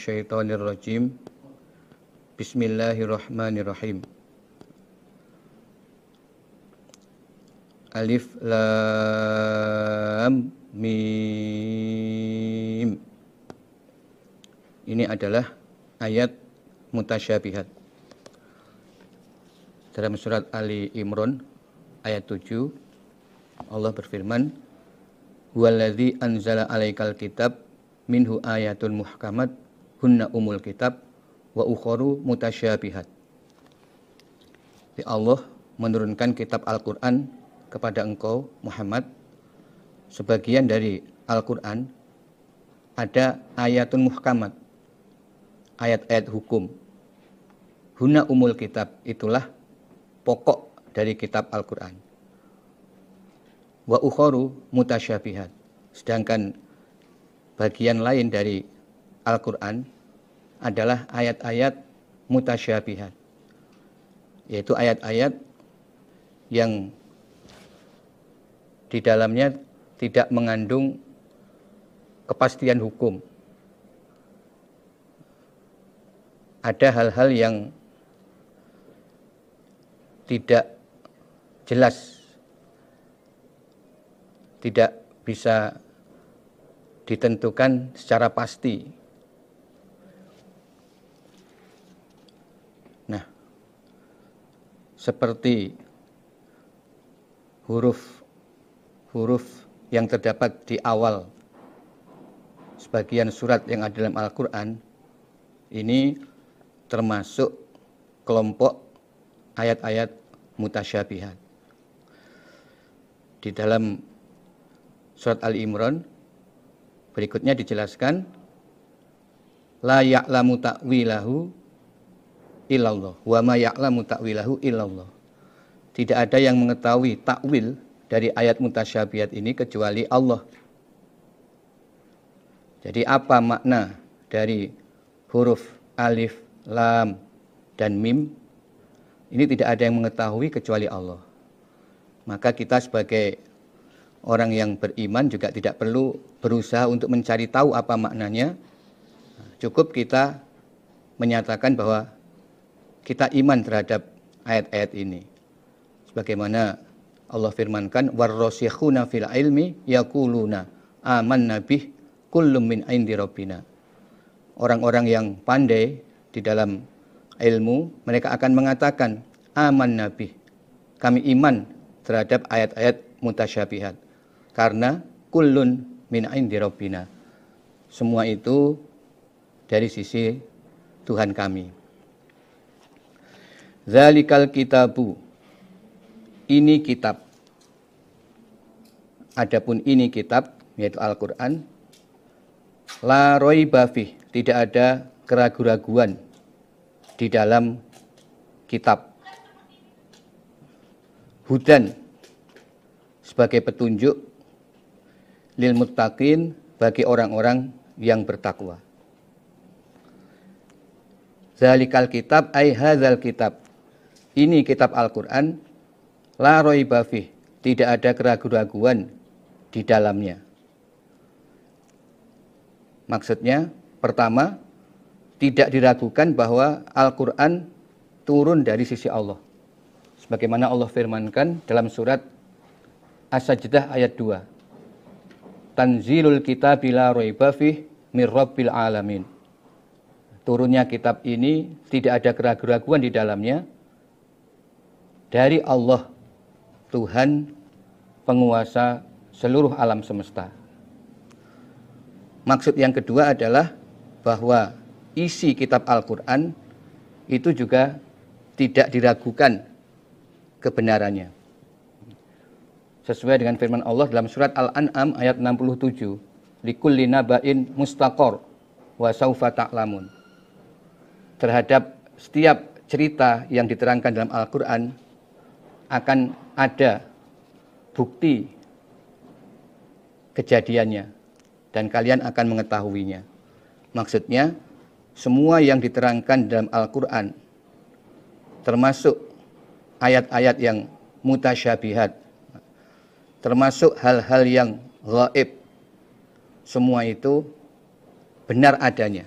minasyaitonir rajim. Bismillahirrahmanirrahim. Alif lam mim. Ini adalah ayat mutasyabihat. Dalam surat Ali Imran ayat 7 Allah berfirman Huwallazi anzala alaikal kitab minhu ayatun muhkamat hunna umul kitab wa ukharu mutasyabihat. Jadi Allah menurunkan kitab Al-Qur'an kepada engkau Muhammad sebagian dari Al-Qur'an ada ayatun muhkamat ayat-ayat hukum. Huna umul kitab itulah pokok dari kitab Al-Quran. Wa ukhoru mutasyabihat. Sedangkan bagian lain dari Al-Quran adalah ayat-ayat mutasyabihat. Yaitu ayat-ayat yang di dalamnya tidak mengandung kepastian hukum ada hal-hal yang tidak jelas, tidak bisa ditentukan secara pasti. Seperti huruf-huruf yang terdapat di awal sebagian surat yang ada dalam Al-Quran, ini termasuk kelompok ayat-ayat mutasyabihat. Di dalam surat Ali Imran berikutnya dijelaskan la ya'lamu ta'wilahu illallah wa ma ya'lamu ta'wilahu illallah. Tidak ada yang mengetahui takwil dari ayat mutasyabihat ini kecuali Allah. Jadi apa makna dari huruf alif lam, dan mim, ini tidak ada yang mengetahui kecuali Allah. Maka kita sebagai orang yang beriman juga tidak perlu berusaha untuk mencari tahu apa maknanya. Cukup kita menyatakan bahwa kita iman terhadap ayat-ayat ini. Sebagaimana Allah firmankan warrasikhuna fil ilmi yaquluna amanna bih kullum min indi rabbina. Orang-orang yang pandai di dalam ilmu, mereka akan mengatakan, aman nabi, kami iman terhadap ayat-ayat mutasyabihat. Karena kullun min indi rabbina. Semua itu dari sisi Tuhan kami. Zalikal kitabu. Ini kitab. Adapun ini kitab, yaitu Al-Quran. La roibafih. Tidak ada keraguan-raguan di dalam kitab. Hudan sebagai petunjuk lil muttaqin bagi orang-orang yang bertakwa. Zalikal kitab ay hadzal kitab. Ini kitab Al-Qur'an la raiba tidak ada keraguan-raguan di dalamnya. Maksudnya pertama tidak diragukan bahwa Al-Quran turun dari sisi Allah. Sebagaimana Allah firmankan dalam surat As-Sajdah ayat 2. Tanzilul kitab bila raiba fih mir rabbil alamin. Turunnya kitab ini tidak ada keraguan-raguan di dalamnya dari Allah Tuhan penguasa seluruh alam semesta. Maksud yang kedua adalah bahwa isi kitab Al-Quran itu juga tidak diragukan kebenarannya. Sesuai dengan firman Allah dalam surat Al-An'am ayat 67. Likulli naba'in mustaqor wa saufa ta'lamun. Terhadap setiap cerita yang diterangkan dalam Al-Quran akan ada bukti kejadiannya dan kalian akan mengetahuinya. Maksudnya semua yang diterangkan dalam Al-Qur'an termasuk ayat-ayat yang mutasyabihat termasuk hal-hal yang gaib semua itu benar adanya.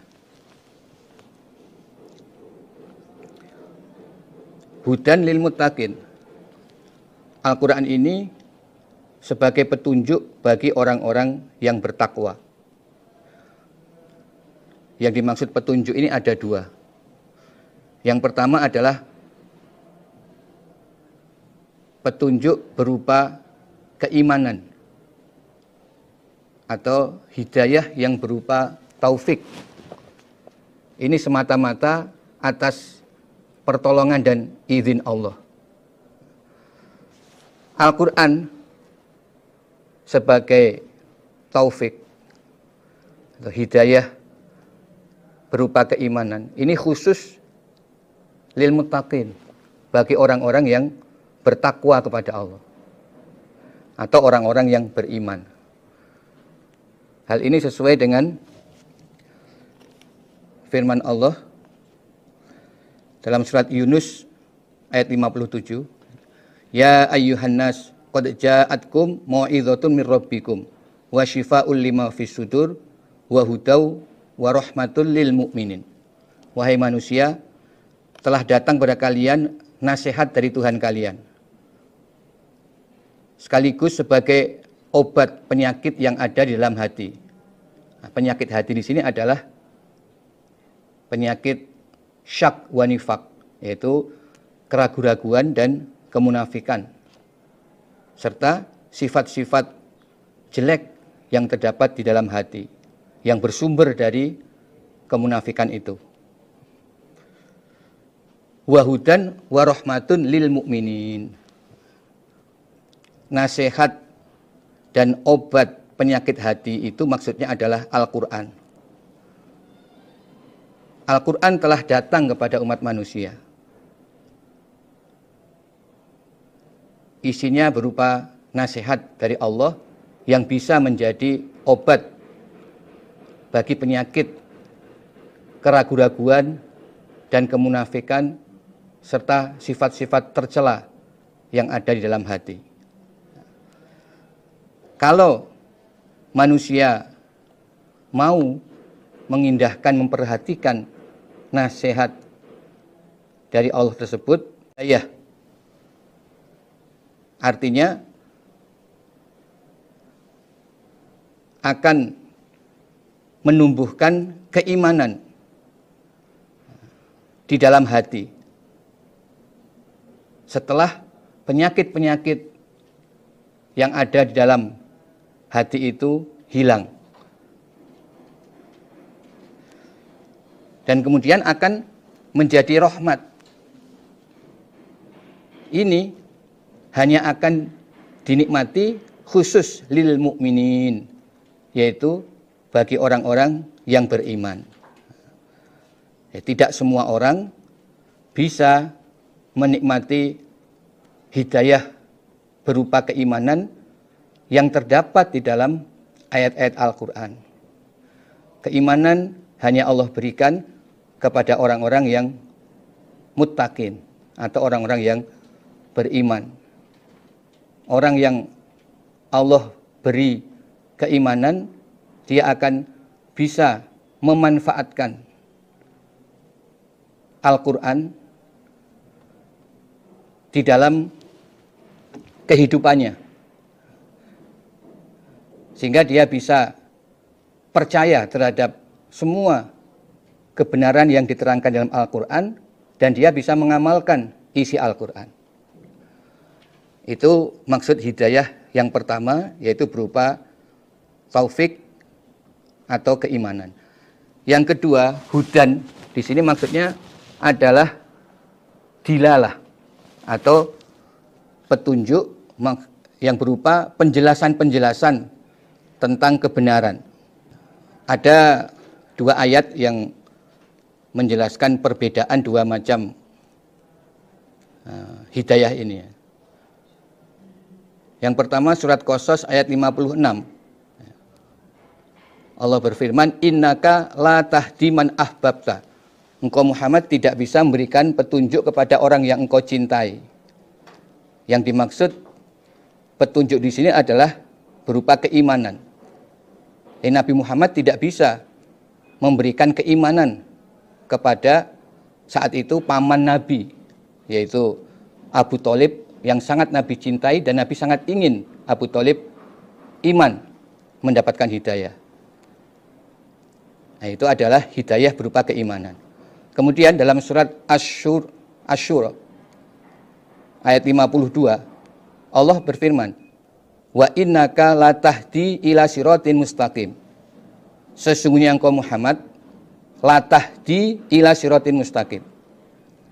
Hudan lil mutakin Al-Qur'an ini sebagai petunjuk bagi orang-orang yang bertakwa. Yang dimaksud petunjuk ini ada dua. Yang pertama adalah petunjuk berupa keimanan atau hidayah yang berupa taufik. Ini semata-mata atas pertolongan dan izin Allah. Al-Quran sebagai taufik atau hidayah berupa keimanan. Ini khusus lil muttaqin bagi orang-orang yang bertakwa kepada Allah atau orang-orang yang beriman. Hal ini sesuai dengan firman Allah dalam surat Yunus ayat 57. Ya ayyuhan nas qad ja'atkum mau'izatun mir rabbikum wa syifaa'un lima fis sudur wa hudau wa rahmatul lil mu'minin. Wahai manusia, telah datang pada kalian nasihat dari Tuhan kalian. Sekaligus sebagai obat penyakit yang ada di dalam hati. Nah, penyakit hati di sini adalah penyakit syak wanifak, yaitu keraguan-raguan dan kemunafikan, serta sifat-sifat jelek yang terdapat di dalam hati, yang bersumber dari kemunafikan itu. Wahudan warohmatun lil mukminin. Nasihat dan obat penyakit hati itu maksudnya adalah Al-Quran. Al-Quran telah datang kepada umat manusia. Isinya berupa nasihat dari Allah yang bisa menjadi obat bagi penyakit keraguan-raguan dan kemunafikan serta sifat-sifat tercela yang ada di dalam hati. Kalau manusia mau mengindahkan, memperhatikan nasihat dari Allah tersebut, ya. Artinya akan menumbuhkan keimanan di dalam hati. Setelah penyakit-penyakit yang ada di dalam hati itu hilang. Dan kemudian akan menjadi rahmat. Ini hanya akan dinikmati khusus lil mukminin yaitu bagi orang-orang yang beriman. Ya, tidak semua orang bisa menikmati hidayah berupa keimanan yang terdapat di dalam ayat-ayat Al-Quran. Keimanan hanya Allah berikan kepada orang-orang yang mutakin atau orang-orang yang beriman. Orang yang Allah beri keimanan, dia akan bisa memanfaatkan Al-Quran di dalam kehidupannya sehingga dia bisa percaya terhadap semua kebenaran yang diterangkan dalam Al-Quran dan dia bisa mengamalkan isi Al-Quran. Itu maksud hidayah yang pertama yaitu berupa taufik atau keimanan. Yang kedua, hudan di sini maksudnya adalah dilalah atau petunjuk yang berupa penjelasan-penjelasan tentang kebenaran. Ada dua ayat yang menjelaskan perbedaan dua macam uh, hidayah ini. Yang pertama surat Qasas ayat 56. Allah berfirman, "Innaka la tahdi man ahbabta." Engkau Muhammad tidak bisa memberikan petunjuk kepada orang yang engkau cintai. Yang dimaksud petunjuk di sini adalah berupa keimanan. Eh, Nabi Muhammad tidak bisa memberikan keimanan kepada saat itu paman Nabi, yaitu Abu Talib yang sangat Nabi cintai dan Nabi sangat ingin Abu Talib iman mendapatkan hidayah. Nah, itu adalah hidayah berupa keimanan. Kemudian dalam surat Asyur Asyur ayat 52 Allah berfirman, "Wa innaka latahdi ila siratin mustaqim." Sesungguhnya engkau Muhammad latahdi ila siratin mustaqim.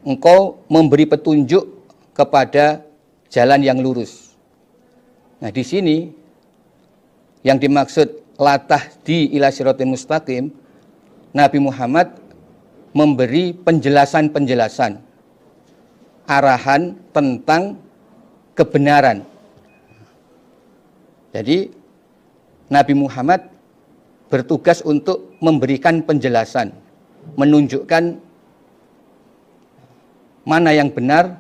Engkau memberi petunjuk kepada jalan yang lurus. Nah, di sini yang dimaksud latahdi ila siratin mustaqim Nabi Muhammad memberi penjelasan-penjelasan arahan tentang kebenaran. Jadi Nabi Muhammad bertugas untuk memberikan penjelasan, menunjukkan mana yang benar,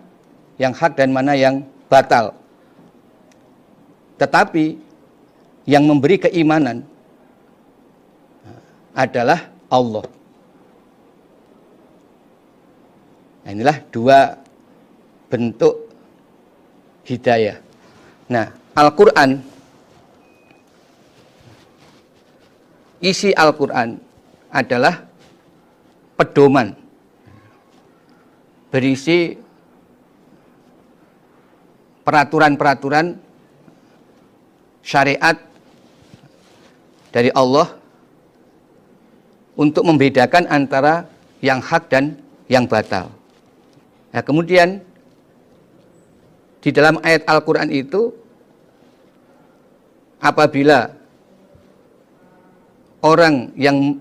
yang hak dan mana yang batal. Tetapi yang memberi keimanan adalah Allah. Nah, inilah dua bentuk hidayah. Nah, Al-Quran, isi Al-Quran adalah pedoman berisi peraturan-peraturan syariat dari Allah untuk membedakan antara yang hak dan yang batal. Nah, kemudian di dalam ayat Al-Quran itu apabila orang yang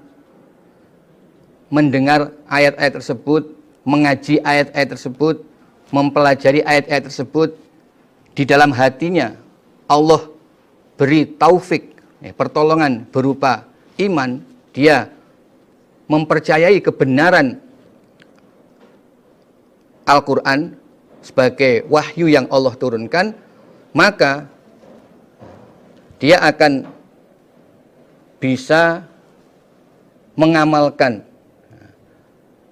mendengar ayat-ayat tersebut, mengaji ayat-ayat tersebut, mempelajari ayat-ayat tersebut, di dalam hatinya Allah beri taufik, ya, pertolongan berupa iman, dia mempercayai kebenaran Al-Quran sebagai wahyu yang Allah turunkan, maka dia akan bisa mengamalkan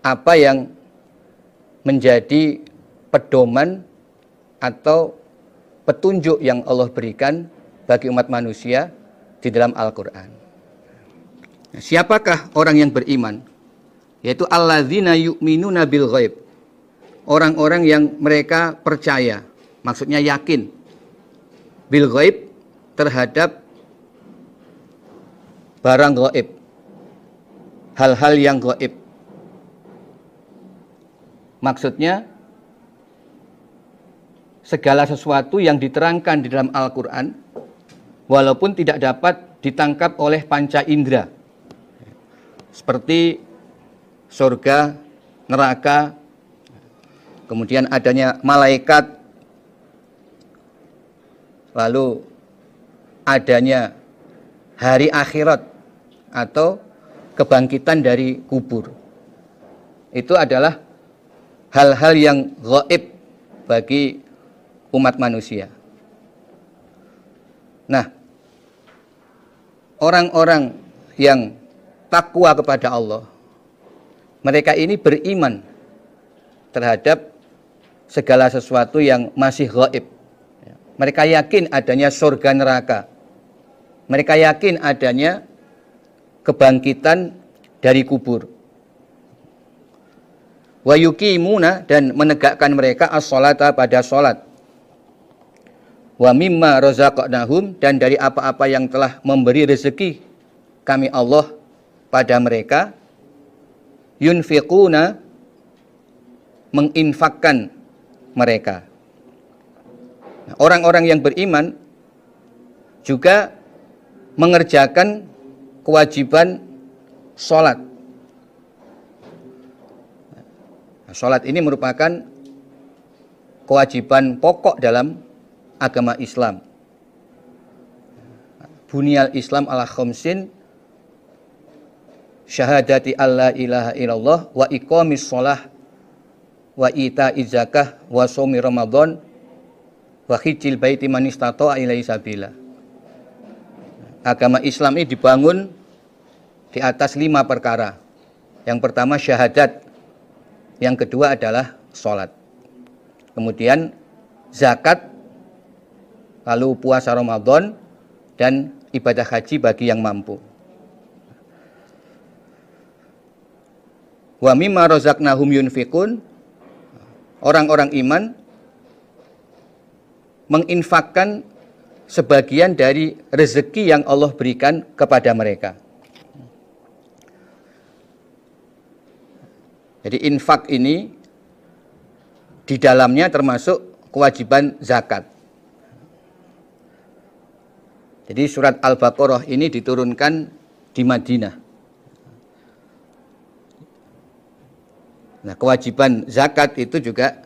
apa yang menjadi pedoman atau petunjuk yang Allah berikan bagi umat manusia di dalam Al-Quran. Siapakah orang yang beriman? Yaitu alladzina yu'minuna bil ghaib orang-orang yang mereka percaya, maksudnya yakin bil ghaib terhadap barang gaib. Hal-hal yang gaib. Maksudnya segala sesuatu yang diterangkan di dalam Al-Qur'an walaupun tidak dapat ditangkap oleh panca indera. Seperti surga, neraka, kemudian adanya malaikat, lalu adanya hari akhirat atau kebangkitan dari kubur. Itu adalah hal-hal yang gaib bagi umat manusia. Nah, orang-orang yang takwa kepada Allah, mereka ini beriman terhadap segala sesuatu yang masih gaib. Mereka yakin adanya surga neraka. Mereka yakin adanya kebangkitan dari kubur. Wa yuqimuna dan menegakkan mereka as-salata pada salat. Wa mimma razaqnahum dan dari apa-apa yang telah memberi rezeki kami Allah pada mereka yunfiquna menginfakkan mereka. Orang-orang yang beriman juga mengerjakan kewajiban sholat. Nah, sholat ini merupakan kewajiban pokok dalam agama Islam. Bunyal Islam ala khomsin syahadati alla ilaha illallah wa iqamis sholah wa ita izakah wa somi ramadan wa hijil baiti man istata'a ilaihi sabila. Agama Islam ini dibangun di atas lima perkara. Yang pertama syahadat, yang kedua adalah sholat. kemudian zakat, lalu puasa Ramadan dan ibadah haji bagi yang mampu. Wa mimma razaqnahum yunfikun orang-orang iman menginfakkan sebagian dari rezeki yang Allah berikan kepada mereka. Jadi infak ini di dalamnya termasuk kewajiban zakat. Jadi surat Al-Baqarah ini diturunkan di Madinah. Nah, kewajiban zakat itu juga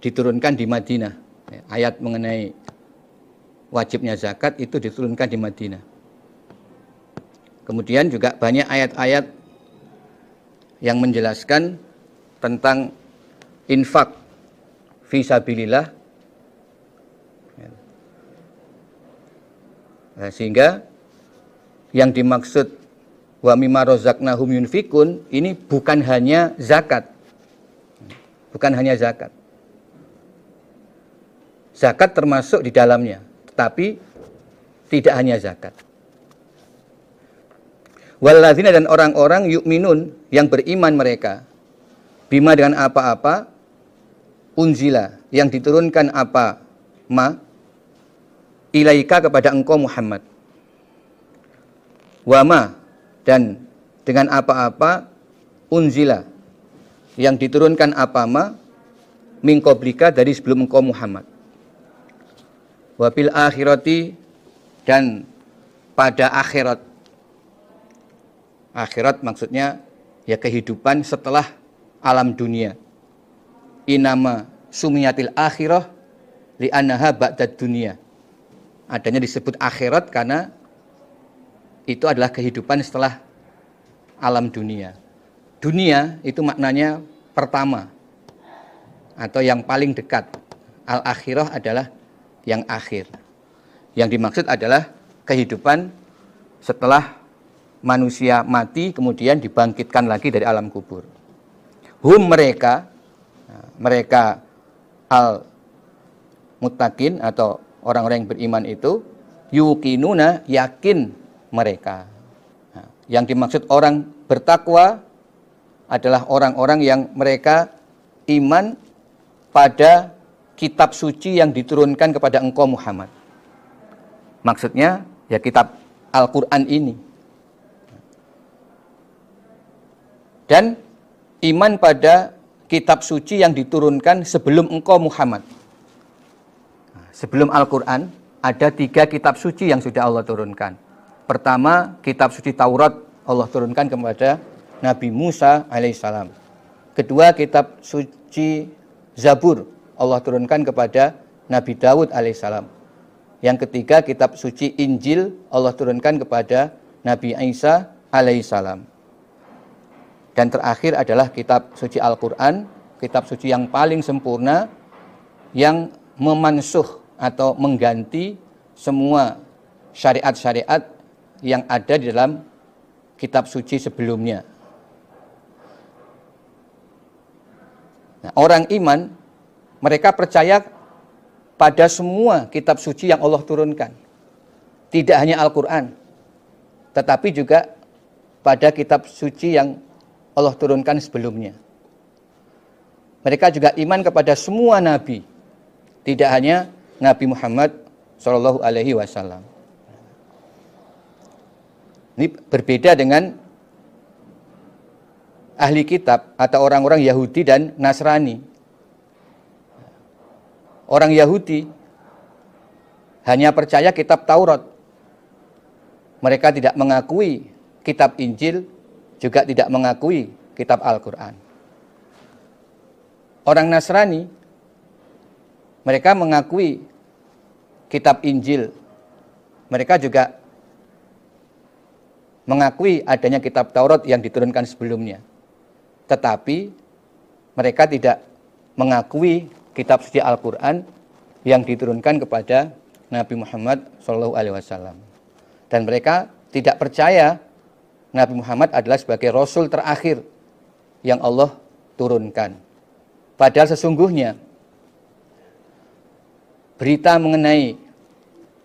diturunkan di Madinah. Ayat mengenai wajibnya zakat itu diturunkan di Madinah. Kemudian juga banyak ayat-ayat yang menjelaskan tentang infak visabilillah. Nah, sehingga yang dimaksud wa mimma razaqnahum yunfikun ini bukan hanya zakat. Bukan hanya zakat. Zakat termasuk di dalamnya, tetapi tidak hanya zakat. Walladzina dan orang-orang yukminun yang beriman mereka bima dengan apa-apa unzila yang diturunkan apa ma ilaika kepada engkau Muhammad. Wama dan dengan apa-apa unzila yang diturunkan apa ma mingkoblika dari sebelum engkau Muhammad. Wabil akhirati dan pada akhirat. Akhirat maksudnya ya kehidupan setelah alam dunia. Inama sumiyatil akhirah li'annaha ba'dad dunia adanya disebut akhirat karena itu adalah kehidupan setelah alam dunia dunia itu maknanya pertama atau yang paling dekat al akhirah adalah yang akhir. Yang dimaksud adalah kehidupan setelah manusia mati kemudian dibangkitkan lagi dari alam kubur. Hum mereka, mereka al mutakin atau orang-orang yang beriman itu yukinuna yakin mereka. yang dimaksud orang bertakwa adalah orang-orang yang mereka iman pada kitab suci yang diturunkan kepada engkau Muhammad. Maksudnya ya kitab Al-Quran ini. Dan iman pada kitab suci yang diturunkan sebelum engkau Muhammad. Sebelum Al-Quran ada tiga kitab suci yang sudah Allah turunkan. Pertama kitab suci Taurat Allah turunkan kepada Nabi Musa alaihissalam. Kedua kitab suci Zabur Allah turunkan kepada Nabi Dawud alaihissalam. Yang ketiga kitab suci Injil Allah turunkan kepada Nabi Isa alaihissalam. Dan terakhir adalah kitab suci Al-Quran, kitab suci yang paling sempurna yang memansuh atau mengganti semua syariat-syariat yang ada di dalam kitab suci sebelumnya. Nah, orang iman mereka percaya pada semua kitab suci yang Allah turunkan. Tidak hanya Al-Quran, tetapi juga pada kitab suci yang Allah turunkan sebelumnya. Mereka juga iman kepada semua nabi, tidak hanya Nabi Muhammad Shallallahu Alaihi Wasallam. Ini berbeda dengan ahli kitab atau orang-orang Yahudi dan Nasrani orang Yahudi hanya percaya kitab Taurat. Mereka tidak mengakui kitab Injil, juga tidak mengakui kitab Al-Quran. Orang Nasrani, mereka mengakui kitab Injil. Mereka juga mengakui adanya kitab Taurat yang diturunkan sebelumnya. Tetapi mereka tidak mengakui kitab suci Al-Quran yang diturunkan kepada Nabi Muhammad SAW. Dan mereka tidak percaya Nabi Muhammad adalah sebagai Rasul terakhir yang Allah turunkan. Padahal sesungguhnya berita mengenai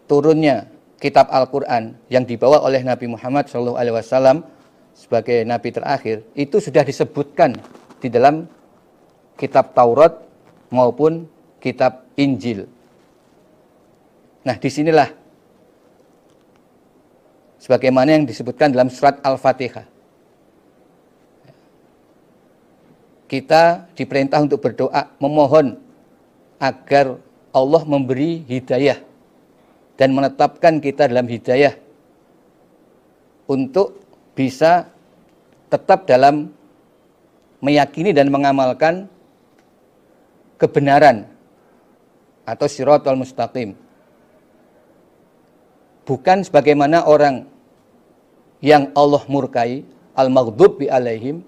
turunnya kitab Al-Quran yang dibawa oleh Nabi Muhammad SAW sebagai Nabi terakhir itu sudah disebutkan di dalam kitab Taurat maupun kitab Injil. Nah, di sinilah sebagaimana yang disebutkan dalam surat Al-Fatihah. Kita diperintah untuk berdoa, memohon agar Allah memberi hidayah dan menetapkan kita dalam hidayah untuk bisa tetap dalam meyakini dan mengamalkan kebenaran atau siratul mustaqim. Bukan sebagaimana orang yang Allah murkai, al-maghdub bi alaihim,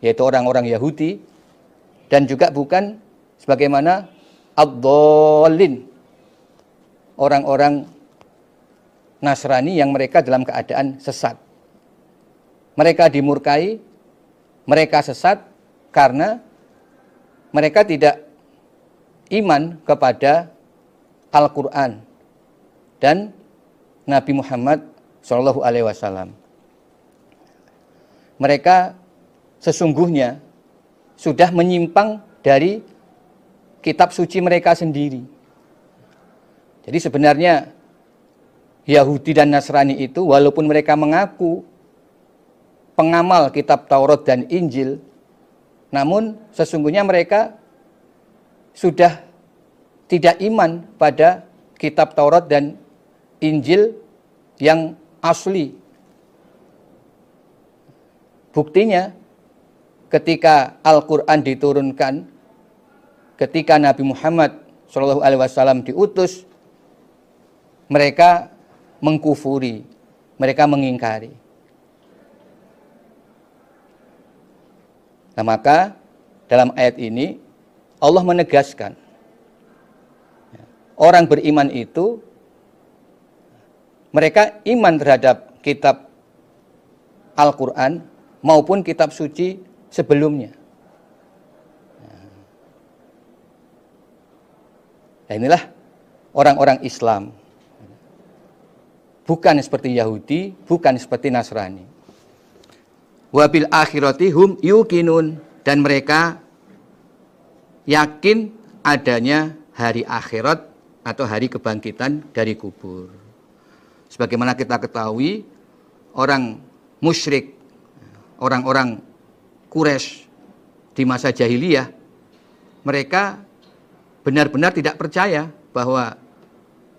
yaitu orang-orang Yahudi, dan juga bukan sebagaimana ad-dallin, orang-orang Nasrani yang mereka dalam keadaan sesat. Mereka dimurkai, mereka sesat karena mereka tidak iman kepada Al-Quran dan Nabi Muhammad Shallallahu Alaihi Wasallam. Mereka sesungguhnya sudah menyimpang dari kitab suci mereka sendiri. Jadi sebenarnya Yahudi dan Nasrani itu walaupun mereka mengaku pengamal kitab Taurat dan Injil, namun sesungguhnya mereka sudah tidak iman pada kitab Taurat dan Injil yang asli. Buktinya ketika Al-Quran diturunkan, ketika Nabi Muhammad SAW diutus, mereka mengkufuri, mereka mengingkari. Nah, maka dalam ayat ini Allah menegaskan orang beriman itu mereka iman terhadap kitab Al-Qur'an maupun kitab suci sebelumnya. Nah, inilah orang-orang Islam bukan seperti Yahudi, bukan seperti Nasrani. Wabil akhirati hum yukinun dan mereka yakin adanya hari akhirat atau hari kebangkitan dari kubur. Sebagaimana kita ketahui, orang musyrik, orang-orang Quraisy di masa jahiliyah, mereka benar-benar tidak percaya bahwa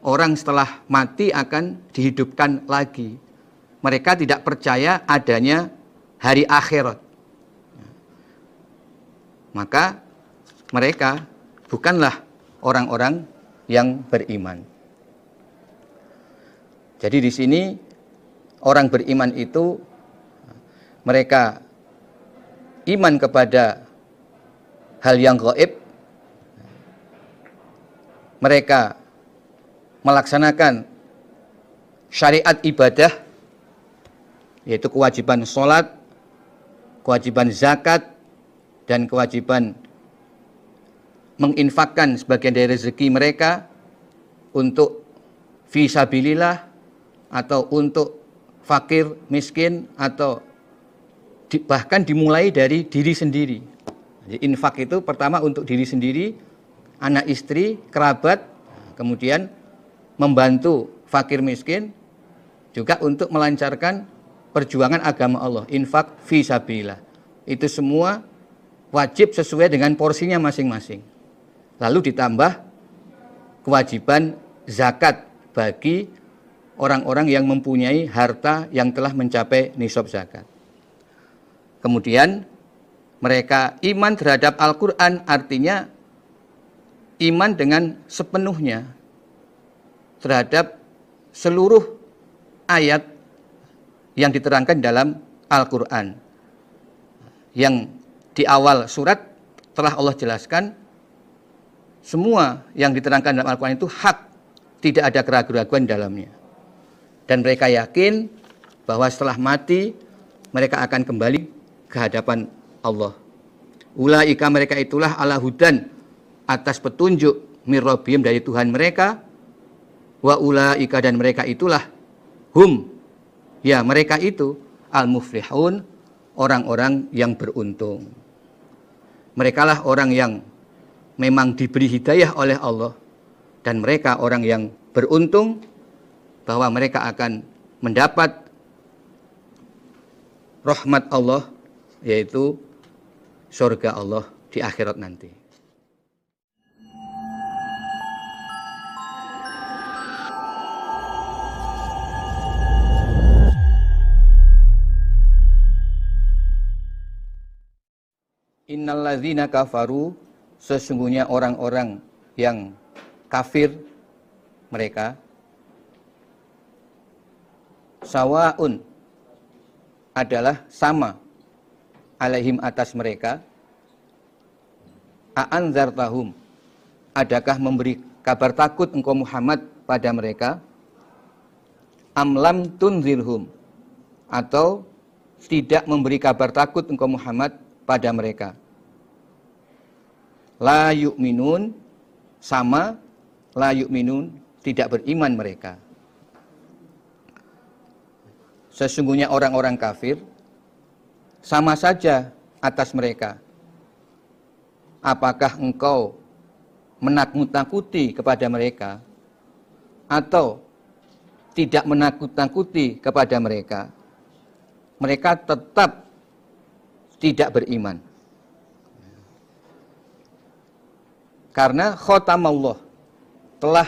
orang setelah mati akan dihidupkan lagi. Mereka tidak percaya adanya hari akhirat. Maka mereka bukanlah orang-orang yang beriman. Jadi di sini orang beriman itu mereka iman kepada hal yang gaib. Mereka melaksanakan syariat ibadah yaitu kewajiban sholat, kewajiban zakat, dan kewajiban menginfakkan sebagian dari rezeki mereka untuk visabilillah atau untuk fakir, miskin atau di, bahkan dimulai dari diri sendiri. Jadi infak itu pertama untuk diri sendiri, anak istri, kerabat, kemudian membantu fakir miskin juga untuk melancarkan perjuangan agama Allah, infak fisabilillah. Itu semua wajib sesuai dengan porsinya masing-masing. Lalu ditambah kewajiban zakat bagi orang-orang yang mempunyai harta yang telah mencapai nisab zakat. Kemudian mereka iman terhadap Al-Quran artinya iman dengan sepenuhnya terhadap seluruh ayat yang diterangkan dalam Al-Quran. Yang di awal surat telah Allah jelaskan semua yang diterangkan dalam Al-Quran itu hak, tidak ada keraguan-keraguan dalamnya. Dan mereka yakin bahwa setelah mati mereka akan kembali ke hadapan Allah. Ulaika mereka itulah ala hudan atas petunjuk mirrobim dari Tuhan mereka. Wa ulaika dan mereka itulah hum. Ya mereka itu al-muflihun orang-orang yang beruntung. Mereka lah orang yang memang diberi hidayah oleh Allah dan mereka orang yang beruntung bahwa mereka akan mendapat rahmat Allah yaitu surga Allah di akhirat nanti. Innalladzina kafaru sesungguhnya orang-orang yang kafir mereka sawaun adalah sama alaihim atas mereka a'anzartahum adakah memberi kabar takut engkau Muhammad pada mereka? Amlam tunzirhum atau tidak memberi kabar takut engkau Muhammad pada mereka. La yu'minun sama la yu'minun tidak beriman mereka. Sesungguhnya orang-orang kafir sama saja atas mereka. Apakah engkau menakut-nakuti kepada mereka atau tidak menakut-nakuti kepada mereka? Mereka tetap tidak beriman. Karena Allah telah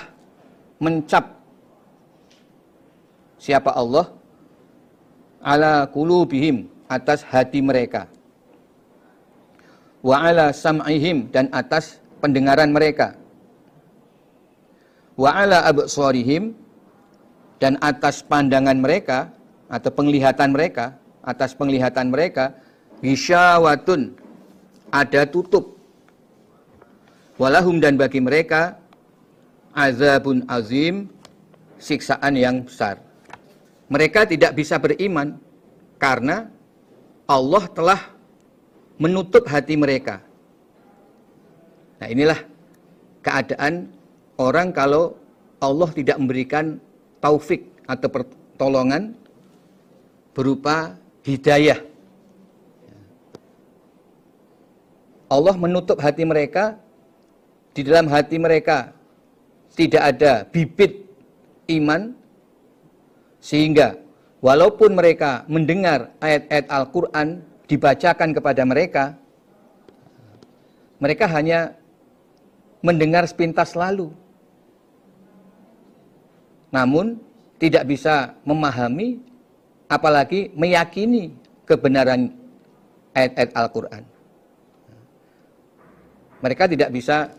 mencap siapa Allah? Ala kulubihim atas hati mereka. Wa ala sam'ihim dan atas pendengaran mereka. Wa ala absarihim dan atas pandangan mereka atau penglihatan mereka atas penglihatan mereka Hisyawatun ada tutup. Walahum dan bagi mereka azabun azim siksaan yang besar. Mereka tidak bisa beriman karena Allah telah menutup hati mereka. Nah, inilah keadaan orang kalau Allah tidak memberikan taufik atau pertolongan berupa hidayah Allah menutup hati mereka, di dalam hati mereka tidak ada bibit iman, sehingga walaupun mereka mendengar ayat-ayat Al-Quran dibacakan kepada mereka, mereka hanya mendengar sepintas lalu. Namun tidak bisa memahami apalagi meyakini kebenaran ayat-ayat Al-Quran mereka tidak bisa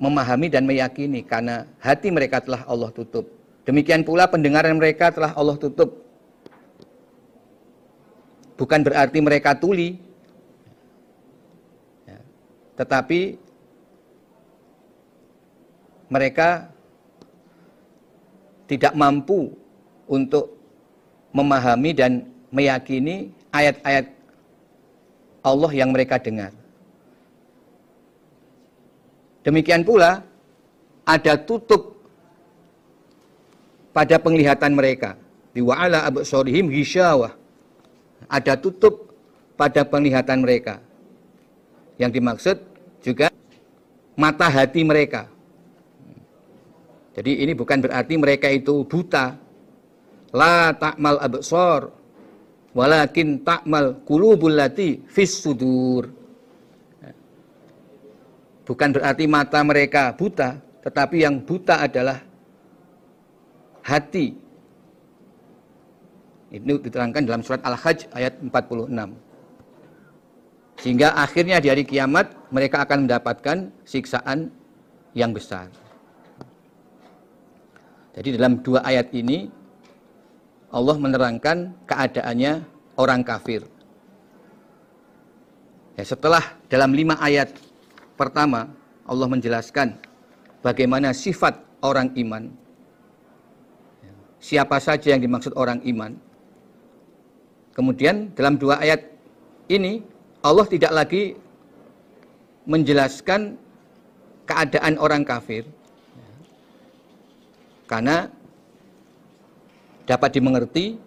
memahami dan meyakini karena hati mereka telah Allah tutup. Demikian pula pendengaran mereka telah Allah tutup. Bukan berarti mereka tuli, ya. tetapi mereka tidak mampu untuk memahami dan meyakini ayat-ayat Allah yang mereka dengar. Demikian pula ada tutup pada penglihatan mereka. Di wa'ala absorihim hisyawah. Ada tutup pada penglihatan mereka. Yang dimaksud juga mata hati mereka. Jadi ini bukan berarti mereka itu buta. La ta'mal absor walakin ta'mal qulubul lati fis sudur. Bukan berarti mata mereka buta, tetapi yang buta adalah hati. Itu diterangkan dalam surat Al-Hajj ayat 46. Sehingga akhirnya di hari kiamat mereka akan mendapatkan siksaan yang besar. Jadi dalam dua ayat ini Allah menerangkan keadaannya orang kafir. Ya, setelah dalam lima ayat Pertama, Allah menjelaskan bagaimana sifat orang iman. Siapa saja yang dimaksud orang iman. Kemudian dalam dua ayat ini Allah tidak lagi menjelaskan keadaan orang kafir karena dapat dimengerti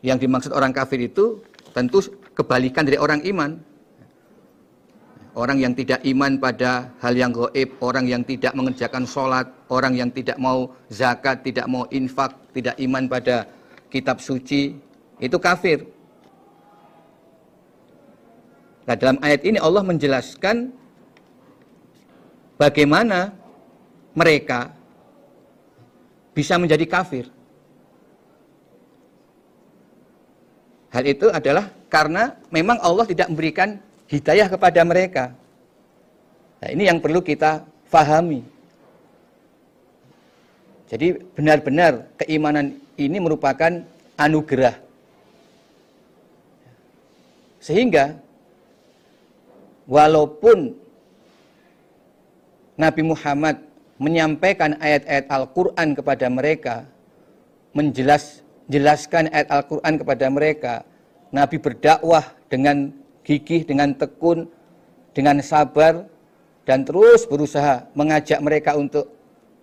yang dimaksud orang kafir itu tentu kebalikan dari orang iman. Orang yang tidak iman pada hal yang goib, orang yang tidak mengerjakan sholat, orang yang tidak mau zakat, tidak mau infak, tidak iman pada kitab suci, itu kafir. Nah dalam ayat ini Allah menjelaskan bagaimana mereka bisa menjadi kafir. Hal itu adalah karena memang Allah tidak memberikan hidayah kepada mereka. Nah, ini yang perlu kita fahami. Jadi benar-benar keimanan ini merupakan anugerah. Sehingga walaupun Nabi Muhammad menyampaikan ayat-ayat Al-Quran kepada mereka, menjelas jelaskan ayat Al-Quran kepada mereka, Nabi berdakwah dengan gigih, dengan tekun, dengan sabar, dan terus berusaha mengajak mereka untuk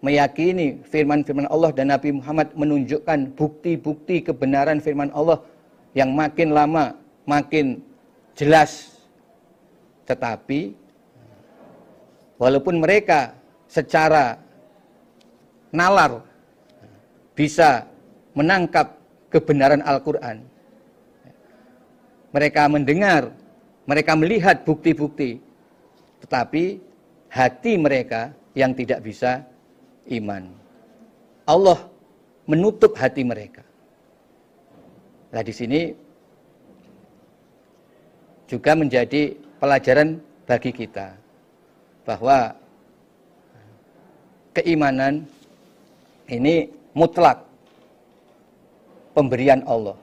meyakini firman-firman Allah dan Nabi Muhammad menunjukkan bukti-bukti kebenaran firman Allah yang makin lama makin jelas. Tetapi walaupun mereka secara nalar bisa menangkap kebenaran Al-Quran, mereka mendengar, mereka melihat bukti-bukti, tetapi hati mereka yang tidak bisa iman. Allah menutup hati mereka. Nah di sini juga menjadi pelajaran bagi kita bahwa keimanan ini mutlak pemberian Allah.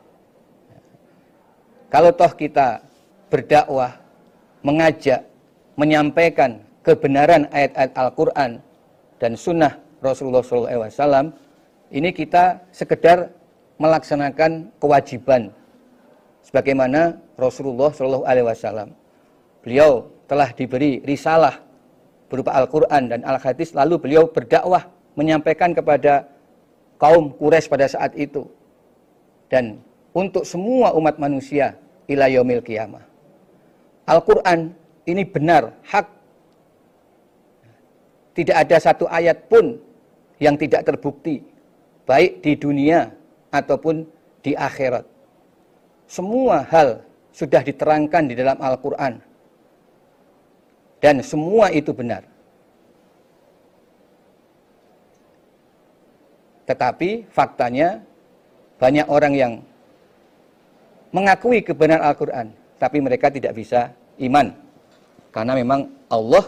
Kalau toh kita berdakwah, mengajak, menyampaikan kebenaran ayat-ayat Al-Quran dan sunnah Rasulullah SAW, ini kita sekedar melaksanakan kewajiban sebagaimana Rasulullah SAW. Beliau telah diberi risalah berupa Al-Quran dan Al-Hadis, lalu beliau berdakwah menyampaikan kepada kaum Quraisy pada saat itu. Dan untuk semua umat manusia ila yaumil qiyamah. Al-Qur'an ini benar, hak. Tidak ada satu ayat pun yang tidak terbukti baik di dunia ataupun di akhirat. Semua hal sudah diterangkan di dalam Al-Qur'an. Dan semua itu benar. Tetapi faktanya banyak orang yang mengakui kebenaran Al-Quran, tapi mereka tidak bisa iman. Karena memang Allah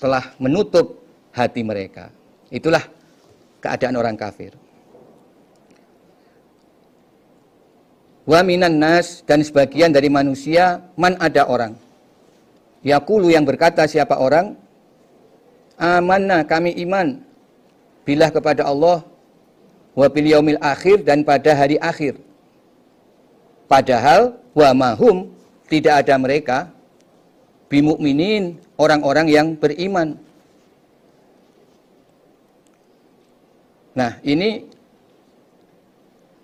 telah menutup hati mereka. Itulah keadaan orang kafir. Wa minan nas dan sebagian dari manusia man ada orang. Yakulu yang berkata siapa orang? Amanna kami iman. Bila kepada Allah wa bil yaumil akhir dan pada hari akhir. Padahal wa mahum tidak ada mereka bimukminin orang-orang yang beriman. Nah, ini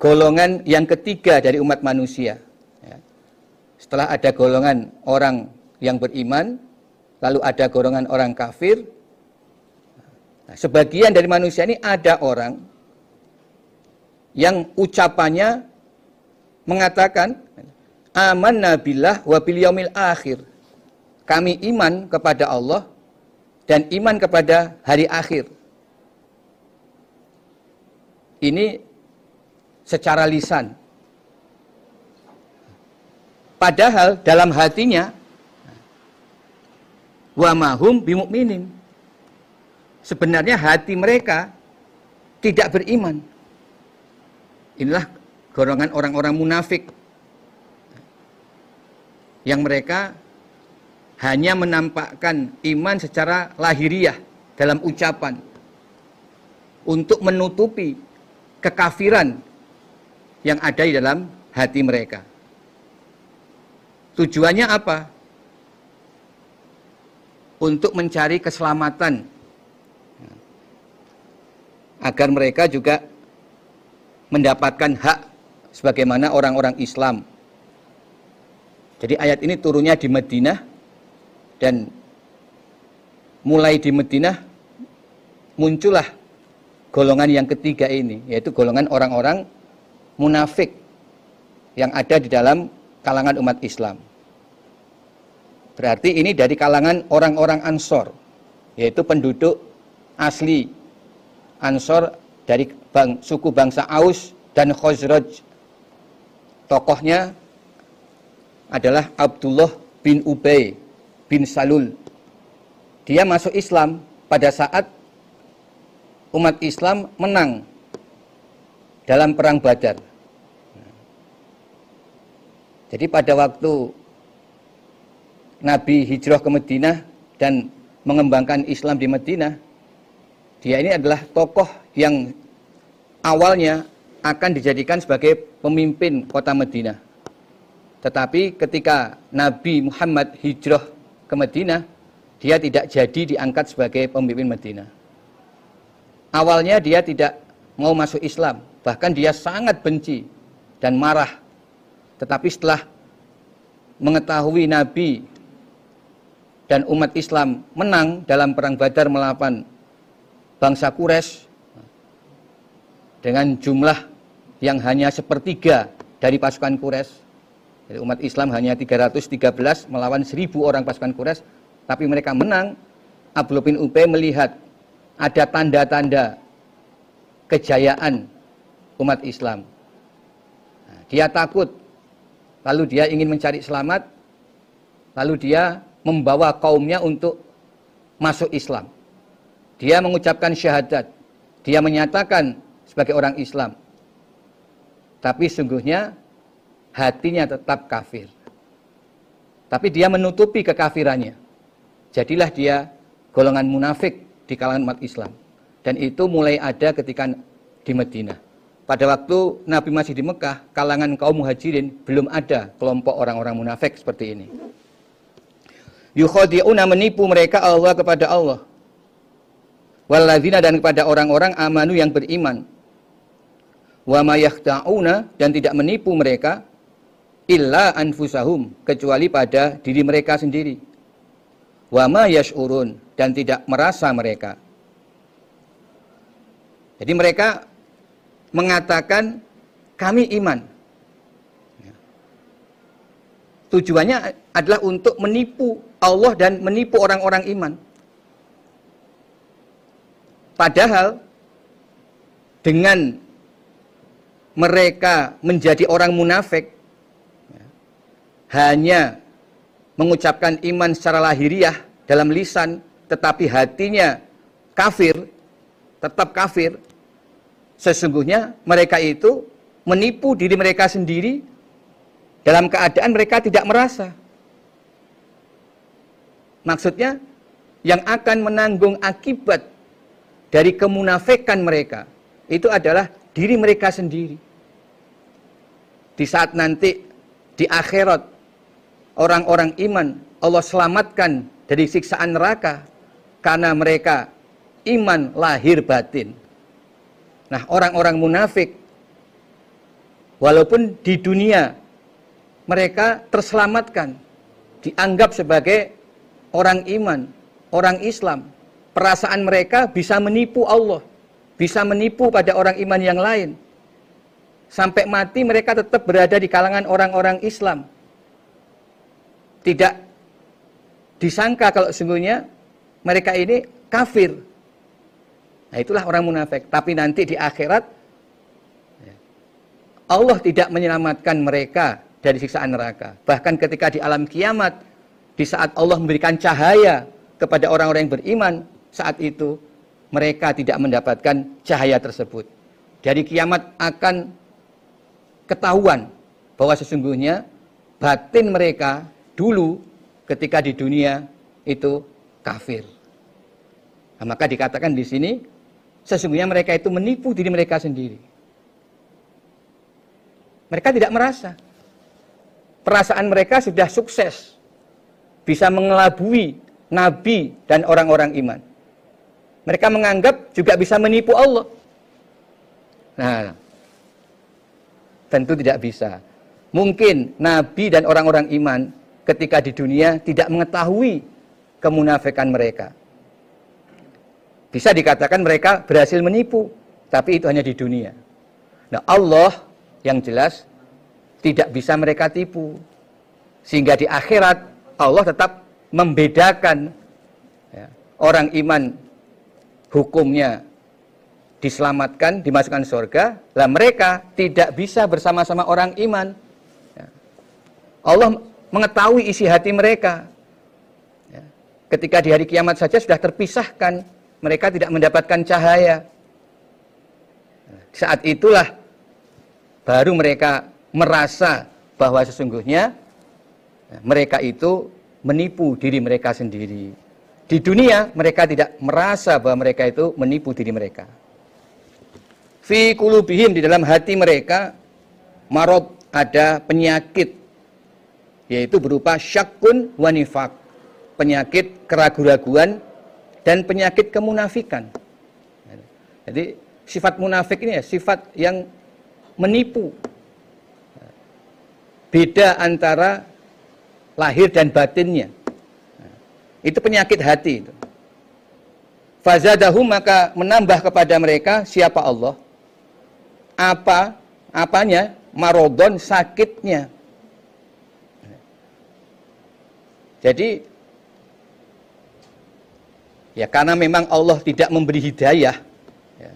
golongan yang ketiga dari umat manusia. Ya. Setelah ada golongan orang yang beriman, lalu ada golongan orang kafir. Nah, sebagian dari manusia ini ada orang yang ucapannya mengatakan aman nabilah wa bil akhir. Kami iman kepada Allah dan iman kepada hari akhir. Ini secara lisan. Padahal dalam hatinya wa mahum bimukminin. Sebenarnya hati mereka tidak beriman. Inilah golongan orang-orang munafik yang mereka hanya menampakkan iman secara lahiriah dalam ucapan untuk menutupi kekafiran yang ada di dalam hati mereka. Tujuannya apa? Untuk mencari keselamatan agar mereka juga mendapatkan hak sebagaimana orang-orang Islam. Jadi ayat ini turunnya di Madinah dan mulai di Madinah muncullah golongan yang ketiga ini yaitu golongan orang-orang munafik yang ada di dalam kalangan umat Islam. Berarti ini dari kalangan orang-orang Ansor, yaitu penduduk asli Ansor dari bang, suku bangsa Aus dan Khosroj. Tokohnya adalah Abdullah bin Ubay bin Salul. Dia masuk Islam pada saat umat Islam menang dalam perang Badar. Jadi pada waktu Nabi hijrah ke Madinah dan mengembangkan Islam di Madinah, dia ini adalah tokoh yang awalnya akan dijadikan sebagai pemimpin kota Madinah. Tetapi ketika Nabi Muhammad hijrah ke Madinah, dia tidak jadi diangkat sebagai pemimpin Madinah. Awalnya dia tidak mau masuk Islam, bahkan dia sangat benci dan marah tetapi setelah mengetahui Nabi dan umat Islam menang dalam perang Badar melawan bangsa Quraisy dengan jumlah yang hanya sepertiga dari pasukan Quraisy. Jadi umat Islam hanya 313 melawan 1000 orang pasukan Quraisy, tapi mereka menang. Abdullah bin Ubay melihat ada tanda-tanda kejayaan umat Islam. Nah, dia takut lalu dia ingin mencari selamat, lalu dia membawa kaumnya untuk masuk Islam. Dia mengucapkan syahadat, dia menyatakan sebagai orang Islam. Tapi sungguhnya hatinya tetap kafir. Tapi dia menutupi kekafirannya. Jadilah dia golongan munafik di kalangan umat Islam. Dan itu mulai ada ketika di Madinah. Pada waktu Nabi masih di Mekah, kalangan kaum muhajirin belum ada kelompok orang-orang munafik seperti ini. Yukhadi'una menipu mereka Allah kepada Allah. Walladzina dan kepada orang-orang amanu yang beriman. Wa mayakhta'una dan tidak menipu mereka illa anfusahum kecuali pada diri mereka sendiri. Wa ma yash'urun dan tidak merasa mereka. Jadi mereka mengatakan kami iman. Tujuannya adalah untuk menipu Allah dan menipu orang-orang iman. Padahal dengan mereka menjadi orang munafik hanya mengucapkan iman secara lahiriah dalam lisan tetapi hatinya kafir tetap kafir Sesungguhnya mereka itu menipu diri mereka sendiri dalam keadaan mereka tidak merasa. Maksudnya yang akan menanggung akibat dari kemunafikan mereka itu adalah diri mereka sendiri. Di saat nanti di akhirat orang-orang iman Allah selamatkan dari siksaan neraka karena mereka iman lahir batin. Nah, orang-orang munafik walaupun di dunia mereka terselamatkan, dianggap sebagai orang iman, orang Islam. Perasaan mereka bisa menipu Allah, bisa menipu pada orang iman yang lain. Sampai mati mereka tetap berada di kalangan orang-orang Islam. Tidak disangka kalau sungguhnya mereka ini kafir, Nah itulah orang munafik. Tapi nanti di akhirat ya, Allah tidak menyelamatkan mereka dari siksaan neraka. Bahkan ketika di alam kiamat, di saat Allah memberikan cahaya kepada orang-orang yang beriman, saat itu mereka tidak mendapatkan cahaya tersebut. Dari kiamat akan ketahuan bahwa sesungguhnya batin mereka dulu ketika di dunia itu kafir. Nah, maka dikatakan di sini Sesungguhnya mereka itu menipu diri mereka sendiri. Mereka tidak merasa. perasaan mereka sudah sukses. Bisa mengelabui nabi dan orang-orang iman. Mereka menganggap juga bisa menipu Allah. Nah, tentu tidak bisa. Mungkin nabi dan orang-orang iman ketika di dunia tidak mengetahui kemunafikan mereka. Bisa dikatakan mereka berhasil menipu, tapi itu hanya di dunia. Nah, Allah yang jelas tidak bisa mereka tipu. Sehingga di akhirat Allah tetap membedakan ya, orang iman hukumnya diselamatkan, dimasukkan surga, lah mereka tidak bisa bersama-sama orang iman. Ya. Allah mengetahui isi hati mereka. Ya. Ketika di hari kiamat saja sudah terpisahkan, mereka tidak mendapatkan cahaya. Saat itulah baru mereka merasa bahwa sesungguhnya mereka itu menipu diri mereka sendiri. Di dunia mereka tidak merasa bahwa mereka itu menipu diri mereka. Fi kulubihim di dalam hati mereka marot ada penyakit yaitu berupa syakun wanifak penyakit keraguan-raguan dan penyakit kemunafikan. Jadi sifat munafik ini ya sifat yang menipu. Beda antara lahir dan batinnya. Itu penyakit hati itu. Fazadahum maka menambah kepada mereka siapa Allah? Apa? Apanya? Marodon sakitnya. Jadi ya karena memang Allah tidak memberi hidayah ya,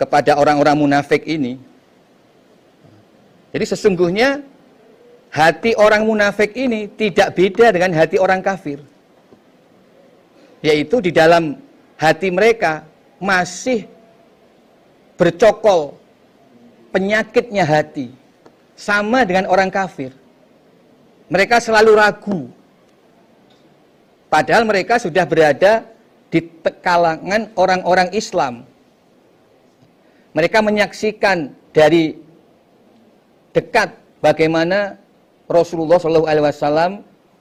kepada orang-orang munafik ini. Jadi sesungguhnya hati orang munafik ini tidak beda dengan hati orang kafir. Yaitu di dalam hati mereka masih bercokol penyakitnya hati. Sama dengan orang kafir. Mereka selalu ragu. Padahal mereka sudah berada di kalangan orang-orang Islam. Mereka menyaksikan dari dekat bagaimana Rasulullah Shallallahu Alaihi Wasallam,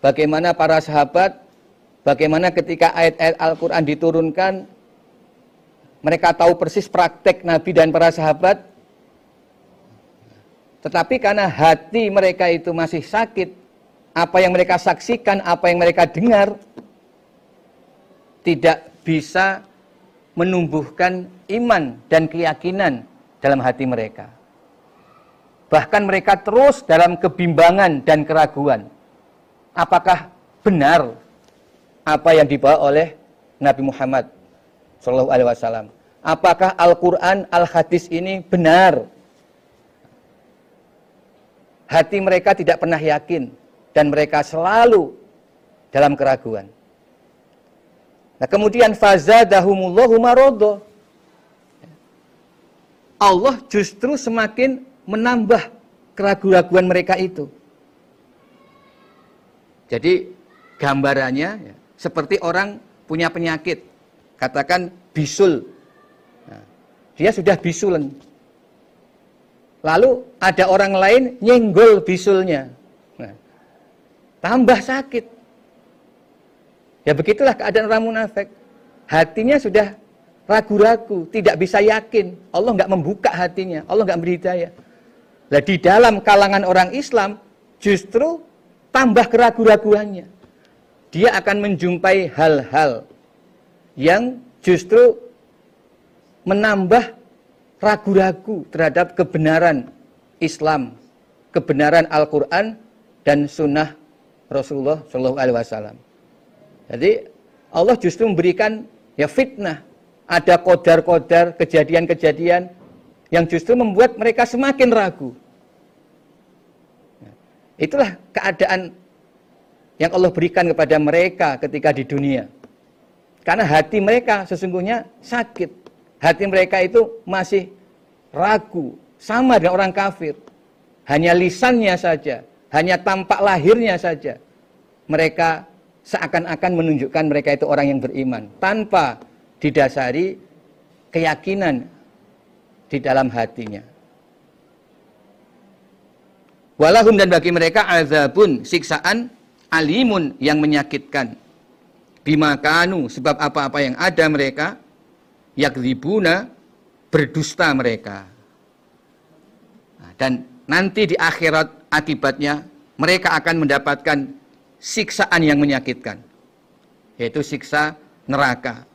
bagaimana para sahabat, bagaimana ketika ayat-ayat Al-Quran diturunkan, mereka tahu persis praktek Nabi dan para sahabat, tetapi karena hati mereka itu masih sakit, apa yang mereka saksikan, apa yang mereka dengar, tidak bisa menumbuhkan iman dan keyakinan dalam hati mereka. Bahkan mereka terus dalam kebimbangan dan keraguan. Apakah benar apa yang dibawa oleh Nabi Muhammad Shallallahu Alaihi Wasallam? Apakah Al-Quran, Al-Hadis ini benar? Hati mereka tidak pernah yakin dan mereka selalu dalam keraguan. Nah, kemudian fazadahumullahu marodo. Allah justru semakin menambah keraguan-raguan mereka itu. Jadi gambarannya ya, seperti orang punya penyakit, katakan bisul. Nah, dia sudah bisulen. Lalu ada orang lain nyenggol bisulnya. Tambah sakit. Ya begitulah keadaan orang munafik. Hatinya sudah ragu-ragu, tidak bisa yakin. Allah nggak membuka hatinya, Allah nggak beri daya. Nah, di dalam kalangan orang Islam justru tambah keraguan-raguannya. Dia akan menjumpai hal-hal yang justru menambah ragu-ragu terhadap kebenaran Islam, kebenaran Al-Quran dan Sunnah Rasulullah Shallallahu Alaihi Wasallam. Jadi Allah justru memberikan ya fitnah, ada kodar-kodar, kejadian-kejadian yang justru membuat mereka semakin ragu. Itulah keadaan yang Allah berikan kepada mereka ketika di dunia. Karena hati mereka sesungguhnya sakit. Hati mereka itu masih ragu, sama dengan orang kafir. Hanya lisannya saja, hanya tampak lahirnya saja. Mereka seakan-akan menunjukkan mereka itu orang yang beriman tanpa didasari keyakinan di dalam hatinya. Walahum dan bagi mereka azabun siksaan alimun yang menyakitkan. Bima kanu sebab apa-apa yang ada mereka yakzibuna berdusta mereka. Nah, dan nanti di akhirat akibatnya mereka akan mendapatkan siksaan yang menyakitkan. Yaitu siksa neraka.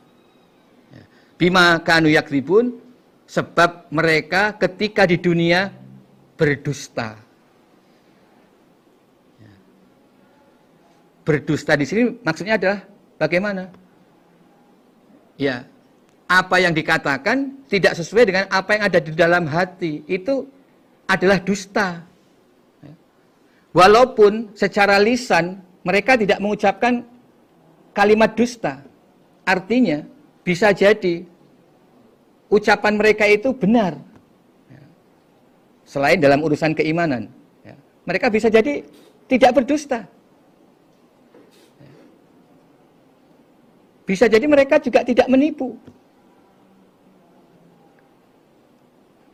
Ya. Bima kanu yakzibun sebab mereka ketika di dunia berdusta. Ya. Berdusta di sini maksudnya adalah bagaimana? Ya, apa yang dikatakan tidak sesuai dengan apa yang ada di dalam hati. Itu adalah dusta. Walaupun secara lisan mereka tidak mengucapkan kalimat dusta. Artinya bisa jadi ucapan mereka itu benar. Ya. Selain dalam urusan keimanan. Ya. Mereka bisa jadi tidak berdusta. Ya. Bisa jadi mereka juga tidak menipu.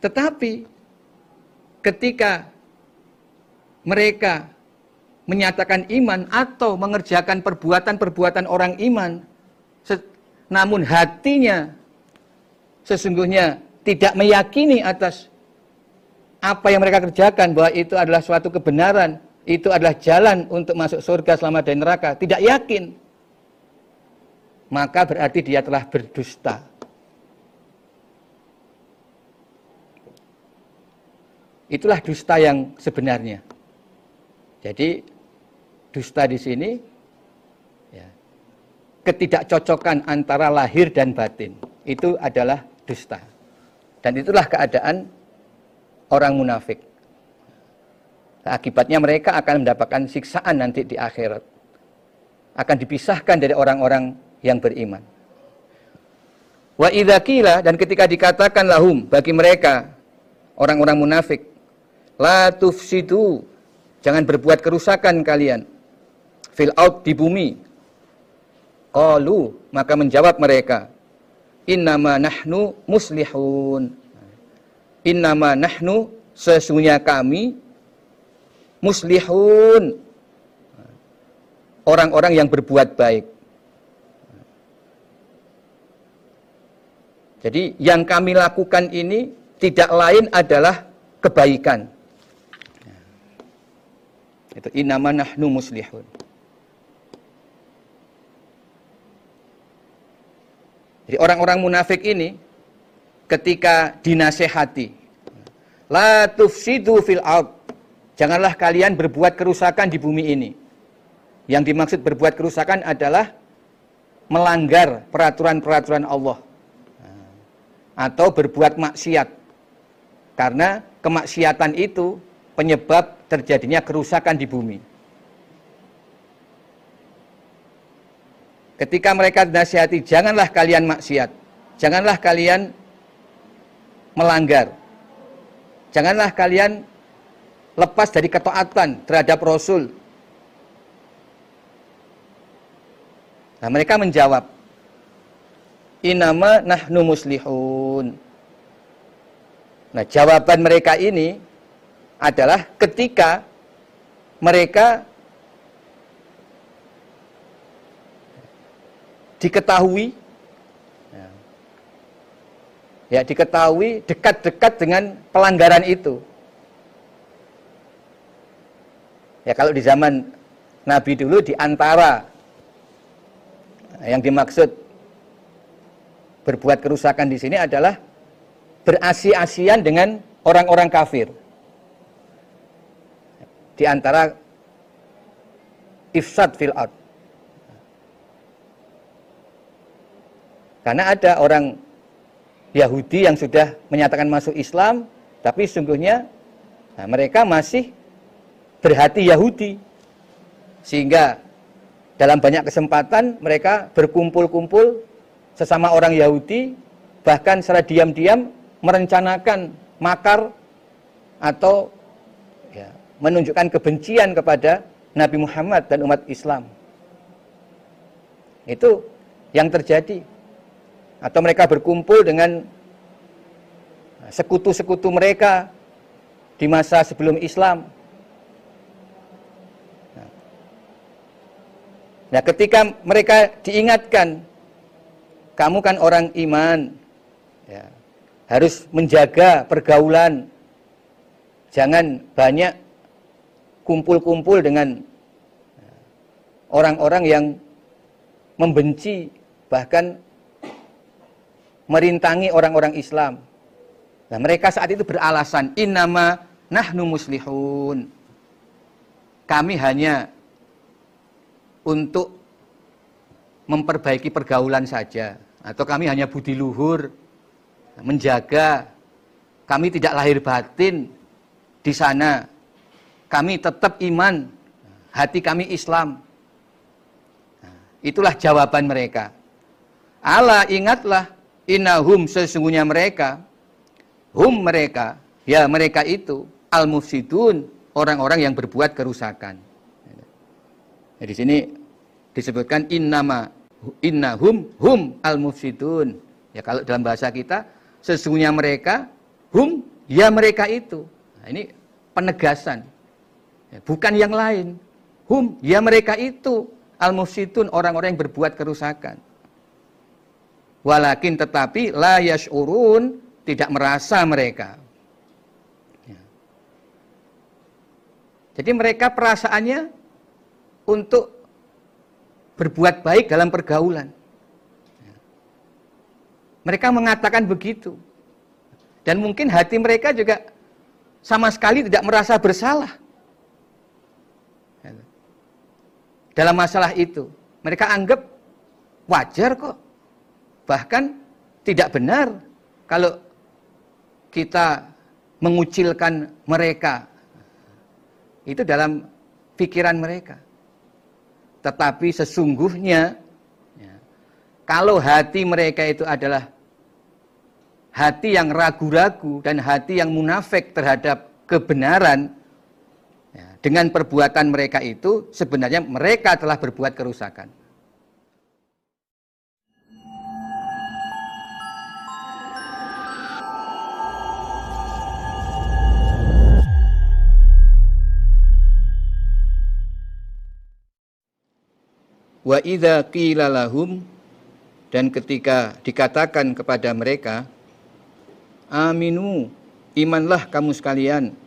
Tetapi ketika mereka menyatakan iman atau mengerjakan perbuatan-perbuatan orang iman, namun hatinya sesungguhnya tidak meyakini atas apa yang mereka kerjakan bahwa itu adalah suatu kebenaran, itu adalah jalan untuk masuk surga selama dari neraka, tidak yakin. Maka berarti dia telah berdusta. Itulah dusta yang sebenarnya. Jadi dusta di sini ya, ketidakcocokan antara lahir dan batin itu adalah dusta. Dan itulah keadaan orang munafik. Akibatnya mereka akan mendapatkan siksaan nanti di akhirat. Akan dipisahkan dari orang-orang yang beriman. Wa idza dan ketika dikatakan lahum bagi mereka orang-orang munafik la tufsidu jangan berbuat kerusakan kalian fil out di bumi qalu maka menjawab mereka innama nahnu muslihun. Innama nahnu sesungguhnya kami muslihun. Orang-orang yang berbuat baik. Jadi yang kami lakukan ini tidak lain adalah kebaikan. Itu innama nahnu muslihun. Jadi orang-orang munafik ini ketika dinasehati, la tufsidu fil ard. Janganlah kalian berbuat kerusakan di bumi ini. Yang dimaksud berbuat kerusakan adalah melanggar peraturan-peraturan Allah atau berbuat maksiat. Karena kemaksiatan itu penyebab terjadinya kerusakan di bumi. Ketika mereka dinasihati, janganlah kalian maksiat. Janganlah kalian melanggar. Janganlah kalian lepas dari ketaatan terhadap Rasul. Nah, mereka menjawab, Inama nahnu muslihun. Nah, jawaban mereka ini adalah ketika mereka diketahui ya, diketahui dekat-dekat dengan pelanggaran itu. Ya kalau di zaman Nabi dulu di antara yang dimaksud berbuat kerusakan di sini adalah berasi-asian dengan orang-orang kafir. Di antara ifsad fil ard. Karena ada orang Yahudi yang sudah menyatakan masuk Islam, tapi sungguhnya nah, mereka masih berhati Yahudi. Sehingga dalam banyak kesempatan mereka berkumpul-kumpul sesama orang Yahudi, bahkan secara diam-diam merencanakan makar atau menunjukkan kebencian kepada Nabi Muhammad dan umat Islam. Itu yang terjadi. Atau mereka berkumpul dengan sekutu-sekutu mereka di masa sebelum Islam. Nah, nah ketika mereka diingatkan, kamu kan orang iman, ya, harus menjaga pergaulan, jangan banyak kumpul-kumpul dengan orang-orang yang membenci, bahkan merintangi orang-orang Islam. Nah, mereka saat itu beralasan, innama nahnu muslihun. Kami hanya untuk memperbaiki pergaulan saja atau kami hanya budi luhur menjaga kami tidak lahir batin di sana kami tetap iman hati kami Islam itulah jawaban mereka Allah ingatlah inahum sesungguhnya mereka hum mereka ya mereka itu al mufsidun orang-orang yang berbuat kerusakan Nah, di sini disebutkan innama innahum hum al mufsidun. Ya kalau dalam bahasa kita sesungguhnya mereka hum ya mereka itu. Nah, ini penegasan. Ya, bukan yang lain. Hum ya mereka itu al mufsidun orang-orang yang berbuat kerusakan. Walakin tetapi la yash'urun tidak merasa mereka. Ya. Jadi mereka perasaannya untuk berbuat baik dalam pergaulan. Mereka mengatakan begitu. Dan mungkin hati mereka juga sama sekali tidak merasa bersalah. Dalam masalah itu. Mereka anggap wajar kok. Bahkan tidak benar kalau kita mengucilkan mereka. Itu dalam pikiran mereka. Tetapi sesungguhnya ya, kalau hati mereka itu adalah hati yang ragu-ragu dan hati yang munafik terhadap kebenaran, dengan perbuatan mereka itu sebenarnya mereka telah berbuat kerusakan. Wa idza qila lahum dan ketika dikatakan kepada mereka aminu imanlah kamu sekalian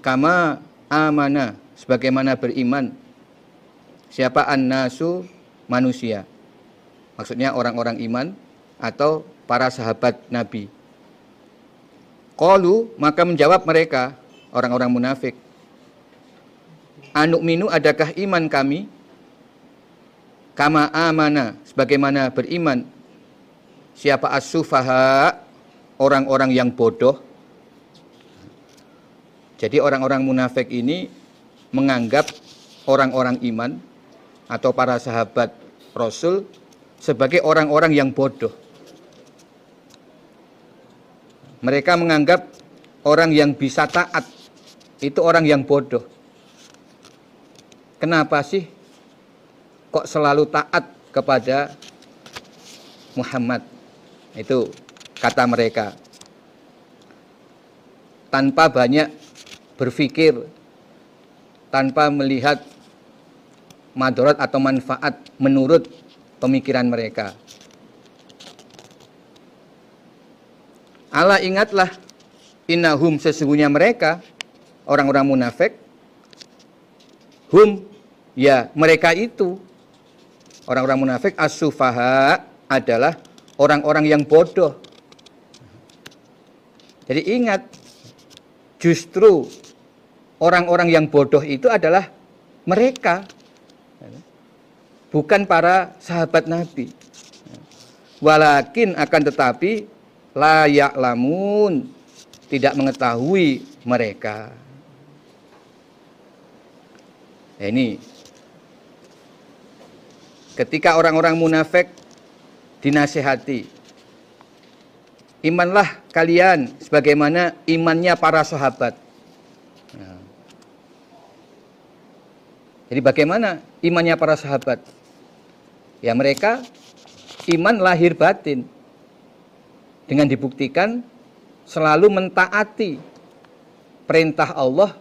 kama amana sebagaimana beriman. Siapa an-nasu? Manusia. Maksudnya orang-orang iman atau para sahabat Nabi. Qalu maka menjawab mereka orang-orang munafik Anuk minu adakah iman kami? Kama amana sebagaimana beriman. Siapa as-sufaha? Orang-orang yang bodoh jadi orang-orang munafik ini menganggap orang-orang iman atau para sahabat Rasul sebagai orang-orang yang bodoh mereka menganggap orang yang bisa taat itu orang yang bodoh kenapa sih kok selalu taat kepada Muhammad. Itu kata mereka. Tanpa banyak berpikir, tanpa melihat madorot atau manfaat menurut pemikiran mereka. Allah ingatlah innahum sesungguhnya mereka orang-orang munafik hum ya mereka itu Orang-orang munafik as-sufaha adalah orang-orang yang bodoh. Jadi ingat, justru orang-orang yang bodoh itu adalah mereka. Bukan para sahabat Nabi. Walakin akan tetapi layak lamun tidak mengetahui mereka. Nah, ini ketika orang-orang munafik dinasehati imanlah kalian sebagaimana imannya para sahabat jadi bagaimana imannya para sahabat ya mereka iman lahir batin dengan dibuktikan selalu mentaati perintah Allah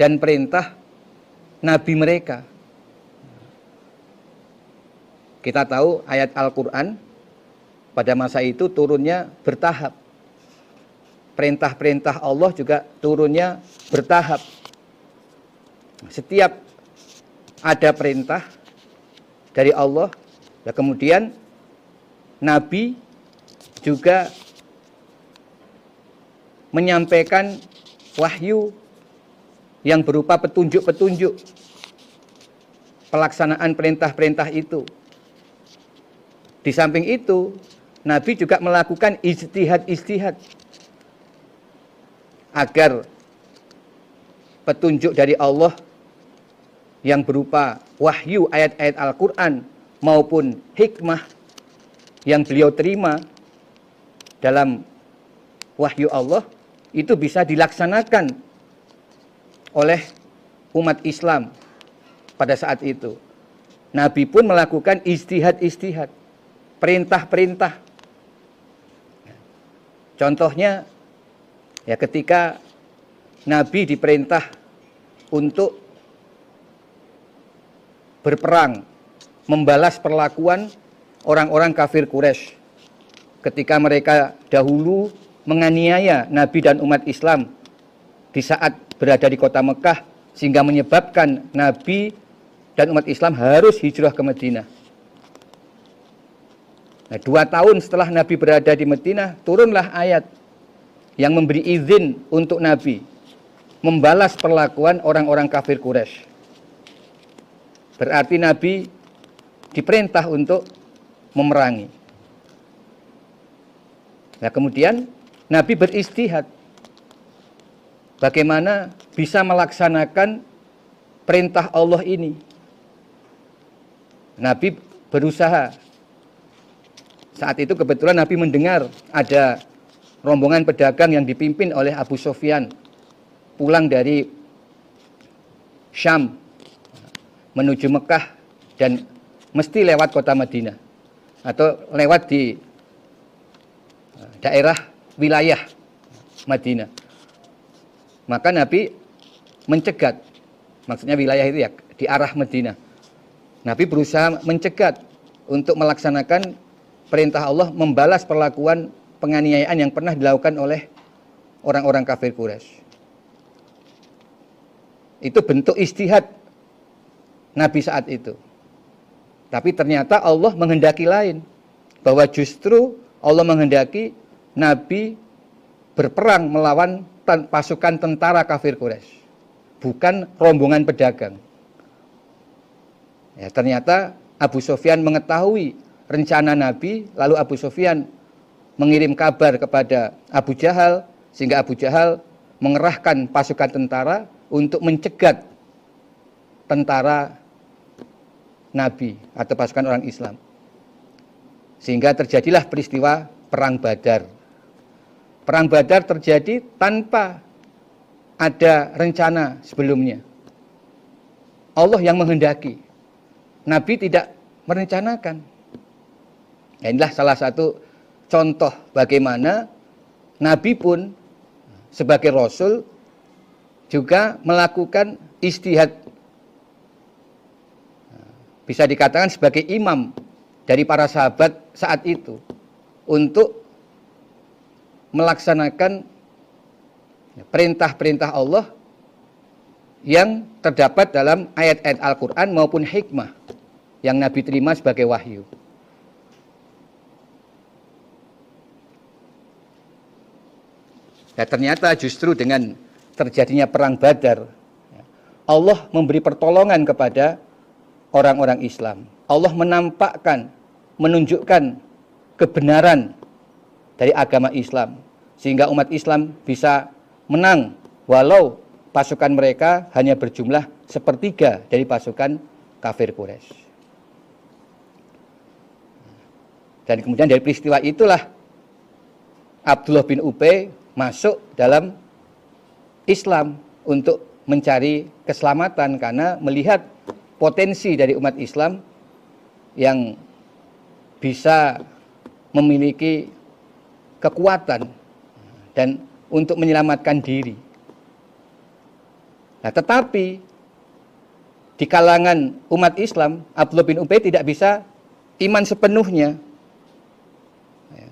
dan perintah nabi mereka Kita tahu ayat Al-Quran pada masa itu turunnya bertahap. Perintah-perintah Allah juga turunnya bertahap. Setiap ada perintah dari Allah, ya kemudian Nabi juga menyampaikan wahyu yang berupa petunjuk-petunjuk pelaksanaan perintah-perintah itu. Di samping itu, Nabi juga melakukan istihad-istihad agar petunjuk dari Allah yang berupa wahyu ayat-ayat Al-Quran maupun hikmah yang beliau terima dalam wahyu Allah itu bisa dilaksanakan oleh umat Islam pada saat itu. Nabi pun melakukan istihad-istihad, perintah-perintah. Contohnya ya ketika Nabi diperintah untuk berperang, membalas perlakuan orang-orang kafir Quraisy ketika mereka dahulu menganiaya Nabi dan umat Islam di saat berada di kota Mekah sehingga menyebabkan Nabi dan umat Islam harus hijrah ke Madinah. Nah, dua tahun setelah Nabi berada di Madinah, turunlah ayat yang memberi izin untuk Nabi membalas perlakuan orang-orang kafir Quraisy. Berarti Nabi diperintah untuk memerangi. Nah, kemudian Nabi beristihad bagaimana bisa melaksanakan perintah Allah ini. Nabi berusaha. Saat itu kebetulan Nabi mendengar ada rombongan pedagang yang dipimpin oleh Abu Sofyan pulang dari Syam menuju Mekah dan mesti lewat kota Madinah atau lewat di daerah wilayah Madinah. Maka Nabi mencegat, maksudnya wilayah itu ya di arah Madinah. Nabi berusaha mencegat untuk melaksanakan perintah Allah membalas perlakuan penganiayaan yang pernah dilakukan oleh orang-orang kafir Quraisy. Itu bentuk istihad Nabi saat itu. Tapi ternyata Allah menghendaki lain. Bahwa justru Allah menghendaki Nabi berperang melawan pasukan tentara kafir Quraisy, bukan rombongan pedagang. Ya, ternyata Abu Sofyan mengetahui rencana Nabi, lalu Abu Sofyan mengirim kabar kepada Abu Jahal, sehingga Abu Jahal mengerahkan pasukan tentara untuk mencegat tentara Nabi atau pasukan orang Islam. Sehingga terjadilah peristiwa Perang Badar. Perang Badar terjadi tanpa ada rencana sebelumnya. Allah yang menghendaki. Nabi tidak merencanakan. Ya, inilah salah satu contoh bagaimana Nabi pun sebagai Rasul juga melakukan istihad. Bisa dikatakan sebagai imam dari para sahabat saat itu untuk melaksanakan perintah-perintah Allah yang terdapat dalam ayat-ayat Al-Quran maupun hikmah yang Nabi terima sebagai wahyu. Ya, ternyata justru dengan terjadinya perang Badar, Allah memberi pertolongan kepada orang-orang Islam. Allah menampakkan, menunjukkan kebenaran dari agama Islam sehingga umat Islam bisa menang walau pasukan mereka hanya berjumlah sepertiga dari pasukan kafir Quraisy. Dan kemudian dari peristiwa itulah Abdullah bin Ubay masuk dalam Islam untuk mencari keselamatan karena melihat potensi dari umat Islam yang bisa memiliki kekuatan dan untuk menyelamatkan diri. Nah, tetapi di kalangan umat Islam, Abdullah bin Ubay tidak bisa iman sepenuhnya. Ya.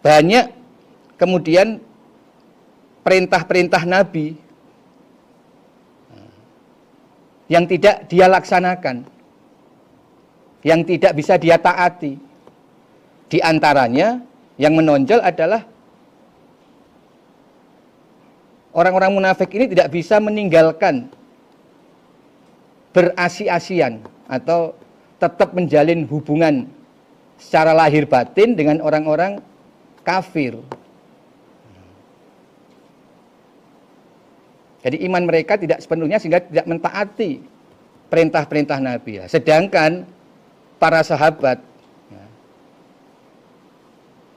Banyak kemudian perintah-perintah Nabi yang tidak dia laksanakan, yang tidak bisa dia taati. Di antaranya yang menonjol adalah orang-orang munafik ini tidak bisa meninggalkan berasi-asian atau tetap menjalin hubungan secara lahir batin dengan orang-orang kafir. Jadi iman mereka tidak sepenuhnya sehingga tidak mentaati perintah-perintah Nabi. Sedangkan para sahabat, ya,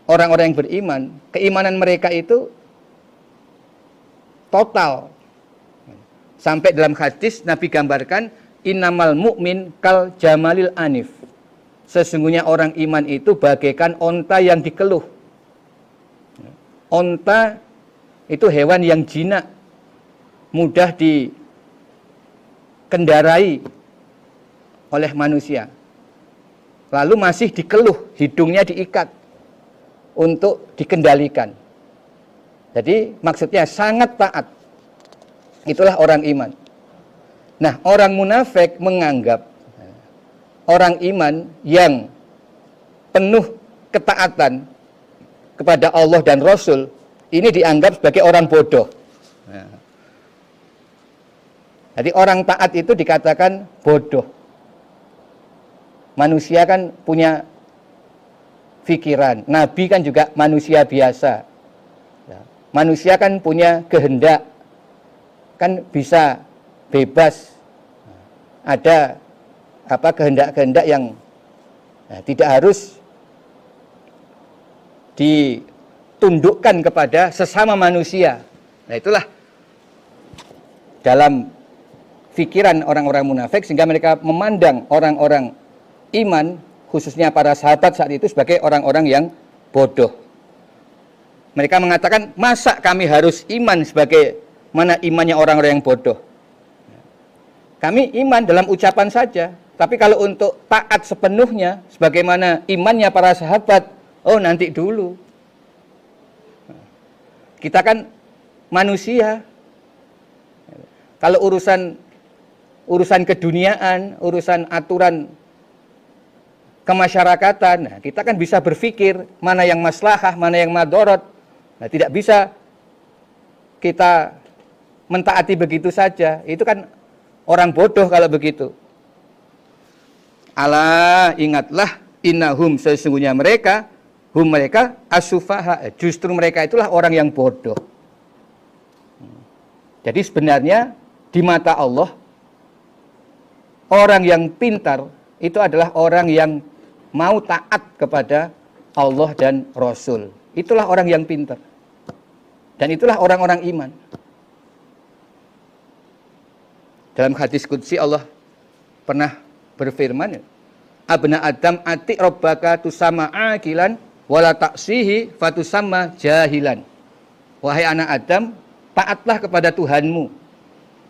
orang-orang yang beriman, keimanan mereka itu total. Sampai dalam hadis Nabi gambarkan innamal mu'min kal jamalil anif. Sesungguhnya orang iman itu bagaikan onta yang dikeluh. Onta itu hewan yang jinak, mudah dikendarai oleh manusia. Lalu masih dikeluh, hidungnya diikat untuk dikendalikan. Jadi maksudnya sangat taat. Itulah orang iman. Nah, orang munafik menganggap orang iman yang penuh ketaatan kepada Allah dan Rasul ini dianggap sebagai orang bodoh. Jadi orang taat itu dikatakan bodoh. Manusia kan punya pikiran. Nabi kan juga manusia biasa. Ya. Manusia kan punya kehendak. Kan bisa bebas. Ada apa kehendak-kehendak yang ya, tidak harus ditundukkan kepada sesama manusia. Nah itulah dalam pikiran orang-orang munafik sehingga mereka memandang orang-orang iman khususnya para sahabat saat itu sebagai orang-orang yang bodoh. Mereka mengatakan, masa kami harus iman sebagai mana imannya orang-orang yang bodoh? Kami iman dalam ucapan saja, tapi kalau untuk taat sepenuhnya, sebagaimana imannya para sahabat, oh nanti dulu. Kita kan manusia. Kalau urusan urusan keduniaan, urusan aturan kemasyarakatan. Nah, kita kan bisa berpikir mana yang maslahah, mana yang madorot. Nah, tidak bisa kita mentaati begitu saja. Itu kan orang bodoh kalau begitu. Allah ingatlah innahum sesungguhnya mereka hum mereka asufaha justru mereka itulah orang yang bodoh. Jadi sebenarnya di mata Allah Orang yang pintar itu adalah orang yang mau taat kepada Allah dan Rasul. Itulah orang yang pintar. Dan itulah orang-orang iman. Dalam hadis kudsi Allah pernah berfirman, Abna Adam ati robbaka tusama akilan wala taksihi fatusama jahilan. Wahai anak Adam, taatlah kepada Tuhanmu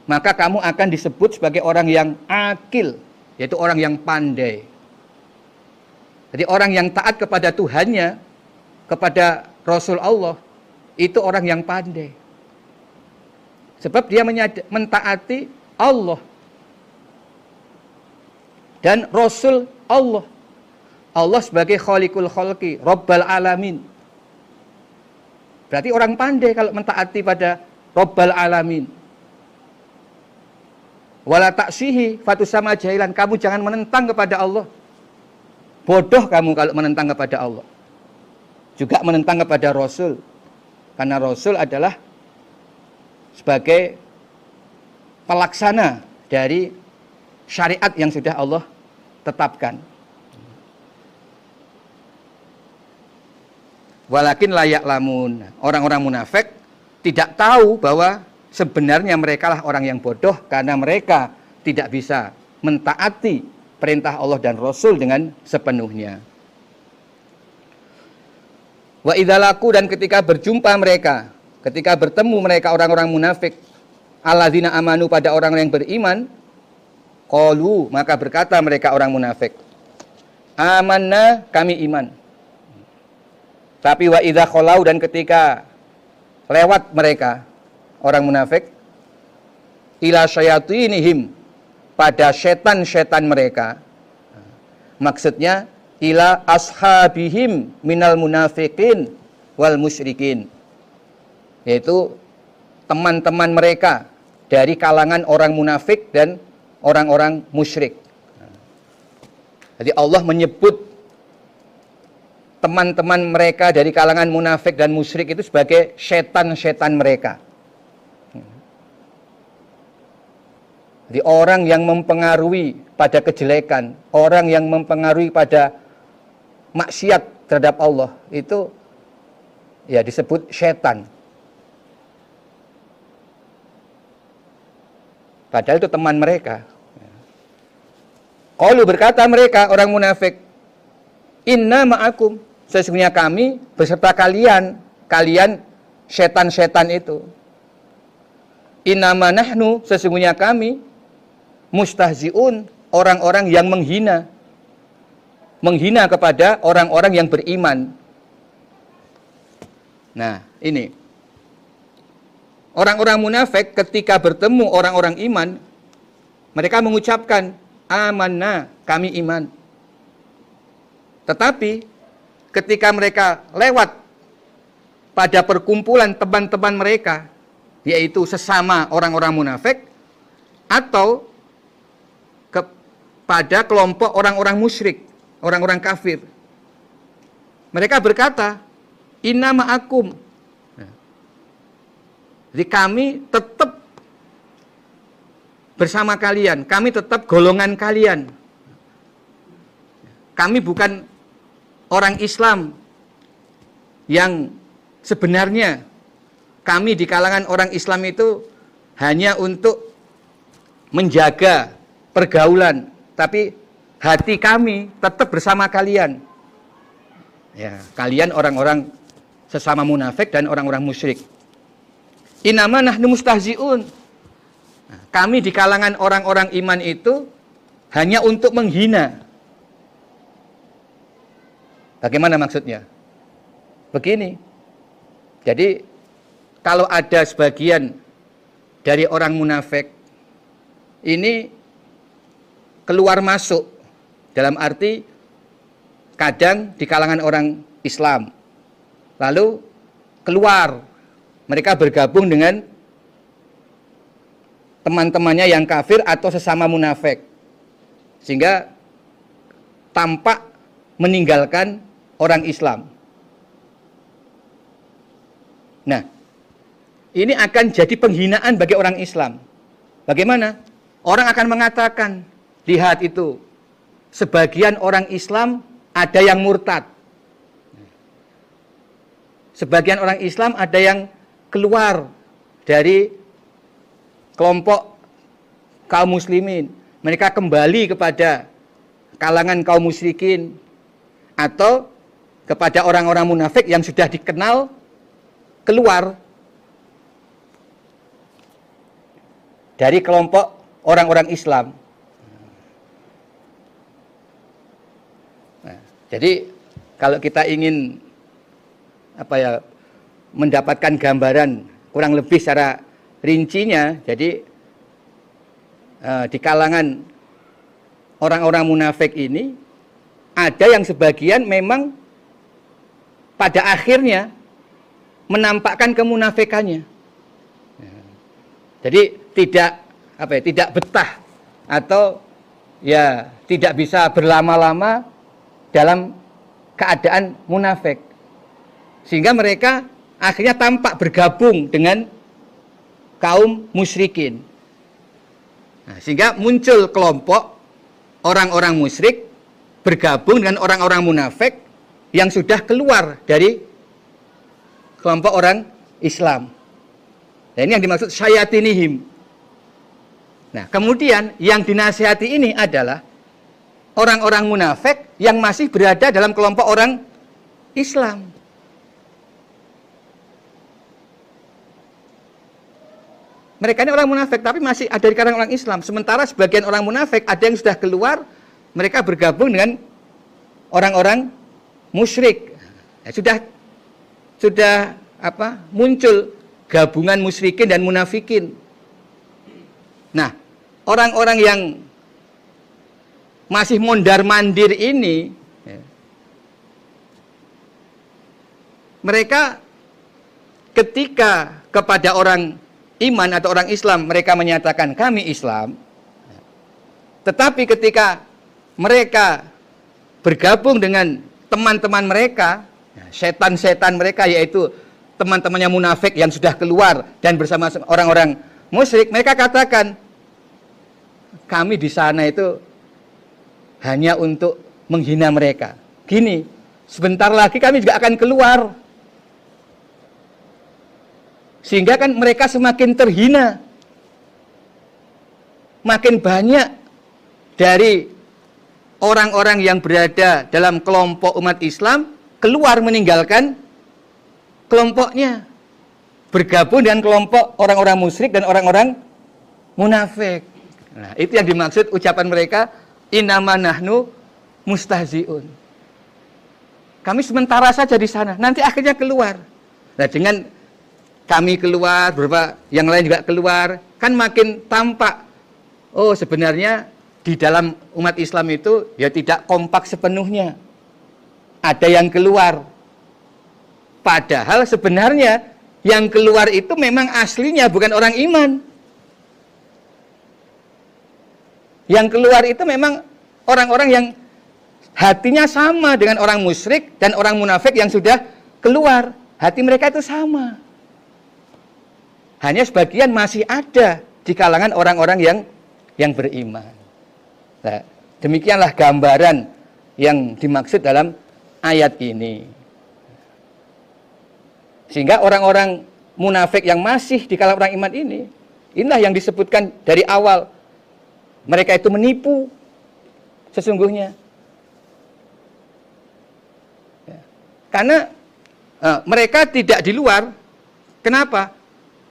maka kamu akan disebut sebagai orang yang akil, yaitu orang yang pandai. Jadi orang yang taat kepada Tuhannya, kepada Rasul Allah, itu orang yang pandai. Sebab dia mentaati Allah dan Rasul Allah. Allah sebagai Khalikul Khalqi, Rabbal Alamin. Berarti orang pandai kalau mentaati pada Rabbal Alamin. Wala taksihi fatu sama jahilan. Kamu jangan menentang kepada Allah. Bodoh kamu kalau menentang kepada Allah. Juga menentang kepada Rasul. Karena Rasul adalah sebagai pelaksana dari syariat yang sudah Allah tetapkan. Walakin layak lamun. Orang-orang munafik tidak tahu bahwa sebenarnya mereka lah orang yang bodoh karena mereka tidak bisa mentaati perintah Allah dan Rasul dengan sepenuhnya. Wa idalaku dan ketika berjumpa mereka, ketika bertemu mereka orang-orang munafik, alladzina amanu pada orang yang beriman, qalu maka berkata mereka orang munafik, amanna kami iman. Tapi wa idza dan ketika lewat mereka orang munafik ila syayatinihim pada setan-setan mereka. Maksudnya ila ashabihim minal munafikin wal musyrikin. Yaitu teman-teman mereka dari kalangan orang munafik dan orang-orang musyrik. Jadi Allah menyebut teman-teman mereka dari kalangan munafik dan musyrik itu sebagai setan-setan mereka. Jadi orang yang mempengaruhi pada kejelekan, orang yang mempengaruhi pada maksiat terhadap Allah itu ya disebut setan. Padahal itu teman mereka. Qalu berkata mereka orang munafik, "Inna ma'akum." Sesungguhnya kami beserta kalian, kalian setan-setan itu. Inna nahnu, sesungguhnya kami mustahziun, orang-orang yang menghina. Menghina kepada orang-orang yang beriman. Nah, ini. Orang-orang munafik ketika bertemu orang-orang iman, mereka mengucapkan, amanna, kami iman. Tetapi ketika mereka lewat pada perkumpulan teman-teman mereka, yaitu sesama orang-orang munafik, atau kepada kelompok orang-orang musyrik, orang-orang kafir. Mereka berkata, Inna ma'akum. Jadi kami tetap bersama kalian. Kami tetap golongan kalian. Kami bukan orang Islam yang sebenarnya kami di kalangan orang Islam itu hanya untuk menjaga pergaulan, tapi hati kami tetap bersama kalian. Ya, kalian orang-orang sesama munafik dan orang-orang musyrik. Inama nahnu mustahziun kami di kalangan orang-orang iman itu hanya untuk menghina. Bagaimana maksudnya? Begini. Jadi kalau ada sebagian dari orang munafik ini keluar masuk dalam arti kadang di kalangan orang Islam. Lalu keluar mereka bergabung dengan teman-temannya yang kafir atau sesama munafik. Sehingga tampak meninggalkan orang Islam. Nah, ini akan jadi penghinaan bagi orang Islam. Bagaimana? Orang akan mengatakan, lihat itu, sebagian orang Islam ada yang murtad. Sebagian orang Islam ada yang keluar dari kelompok kaum muslimin. Mereka kembali kepada kalangan kaum musyrikin atau kepada orang-orang munafik yang sudah dikenal keluar dari kelompok orang-orang Islam. Jadi kalau kita ingin apa ya mendapatkan gambaran kurang lebih secara rincinya jadi uh, di kalangan orang-orang munafik ini ada yang sebagian memang pada akhirnya menampakkan kemunafikannya. Jadi tidak apa ya, tidak betah atau ya tidak bisa berlama-lama dalam keadaan munafik. Sehingga mereka akhirnya tampak bergabung dengan kaum musyrikin. Nah, sehingga muncul kelompok orang-orang musyrik bergabung dengan orang-orang munafik yang sudah keluar dari kelompok orang Islam. Nah, ini yang dimaksud syayatinihim. Nah, kemudian yang dinasihati ini adalah orang-orang munafik yang masih berada dalam kelompok orang Islam. Mereka ini orang munafik tapi masih ada di kalangan orang Islam. Sementara sebagian orang munafik ada yang sudah keluar, mereka bergabung dengan orang-orang musyrik. Ya, sudah sudah apa? muncul gabungan musyrikin dan munafikin. Nah, orang-orang yang masih mondar-mandir ini ya, mereka ketika kepada orang iman atau orang Islam mereka menyatakan kami Islam. Tetapi ketika mereka bergabung dengan teman-teman mereka setan-setan mereka yaitu teman-temannya munafik yang sudah keluar dan bersama orang-orang musyrik mereka katakan kami di sana itu hanya untuk menghina mereka gini sebentar lagi kami juga akan keluar sehingga kan mereka semakin terhina. Makin banyak dari orang-orang yang berada dalam kelompok umat Islam keluar meninggalkan kelompoknya. Bergabung dengan kelompok orang-orang musyrik dan orang-orang munafik. Nah, itu yang dimaksud ucapan mereka inama nahnu mustahziun. Kami sementara saja di sana, nanti akhirnya keluar. Nah, dengan kami keluar, beberapa yang lain juga keluar, kan makin tampak. Oh, sebenarnya di dalam umat Islam itu ya tidak kompak sepenuhnya. Ada yang keluar. Padahal sebenarnya yang keluar itu memang aslinya bukan orang iman. Yang keluar itu memang orang-orang yang hatinya sama dengan orang musyrik dan orang munafik yang sudah keluar. Hati mereka itu sama. Hanya sebagian masih ada di kalangan orang-orang yang yang beriman. Nah, demikianlah gambaran yang dimaksud dalam ayat ini. Sehingga orang-orang munafik yang masih di kalangan orang iman ini, inilah yang disebutkan dari awal. Mereka itu menipu sesungguhnya. Ya. Karena uh, mereka tidak di luar. Kenapa?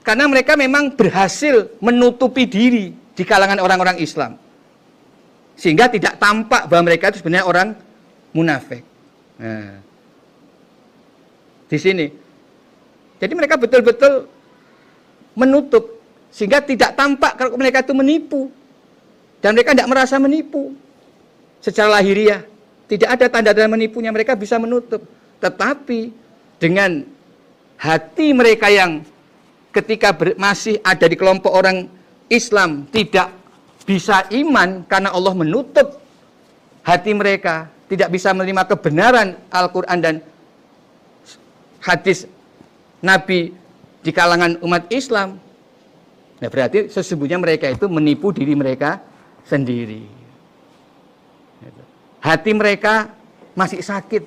Karena mereka memang berhasil menutupi diri di kalangan orang-orang Islam. Sehingga tidak tampak bahwa mereka itu sebenarnya orang munafik. Nah, di sini. Jadi mereka betul-betul menutup sehingga tidak tampak kalau mereka itu menipu. Dan mereka tidak merasa menipu. Secara lahiriah tidak ada tanda-tanda menipunya mereka bisa menutup. Tetapi dengan hati mereka yang ketika ber, masih ada di kelompok orang Islam tidak bisa iman karena Allah menutup hati mereka, tidak bisa menerima kebenaran Al-Quran dan hadis Nabi di kalangan umat Islam. Nah, berarti sesungguhnya mereka itu menipu diri mereka sendiri. Hati mereka masih sakit.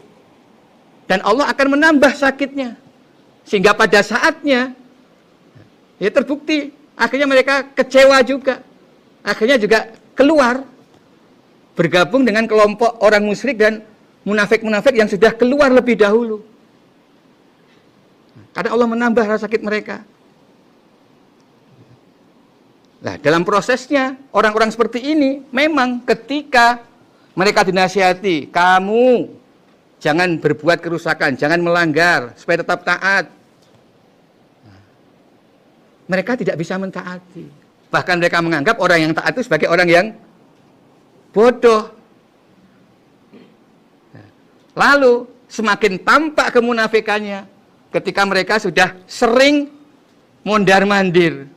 Dan Allah akan menambah sakitnya. Sehingga pada saatnya Ya terbukti. Akhirnya mereka kecewa juga. Akhirnya juga keluar. Bergabung dengan kelompok orang musyrik dan munafik-munafik yang sudah keluar lebih dahulu. Karena Allah menambah rasa sakit mereka. Nah, dalam prosesnya orang-orang seperti ini memang ketika mereka dinasihati, kamu jangan berbuat kerusakan, jangan melanggar supaya tetap taat mereka tidak bisa mentaati. Bahkan mereka menganggap orang yang taat itu sebagai orang yang bodoh. Lalu semakin tampak kemunafikannya ketika mereka sudah sering mondar mandir.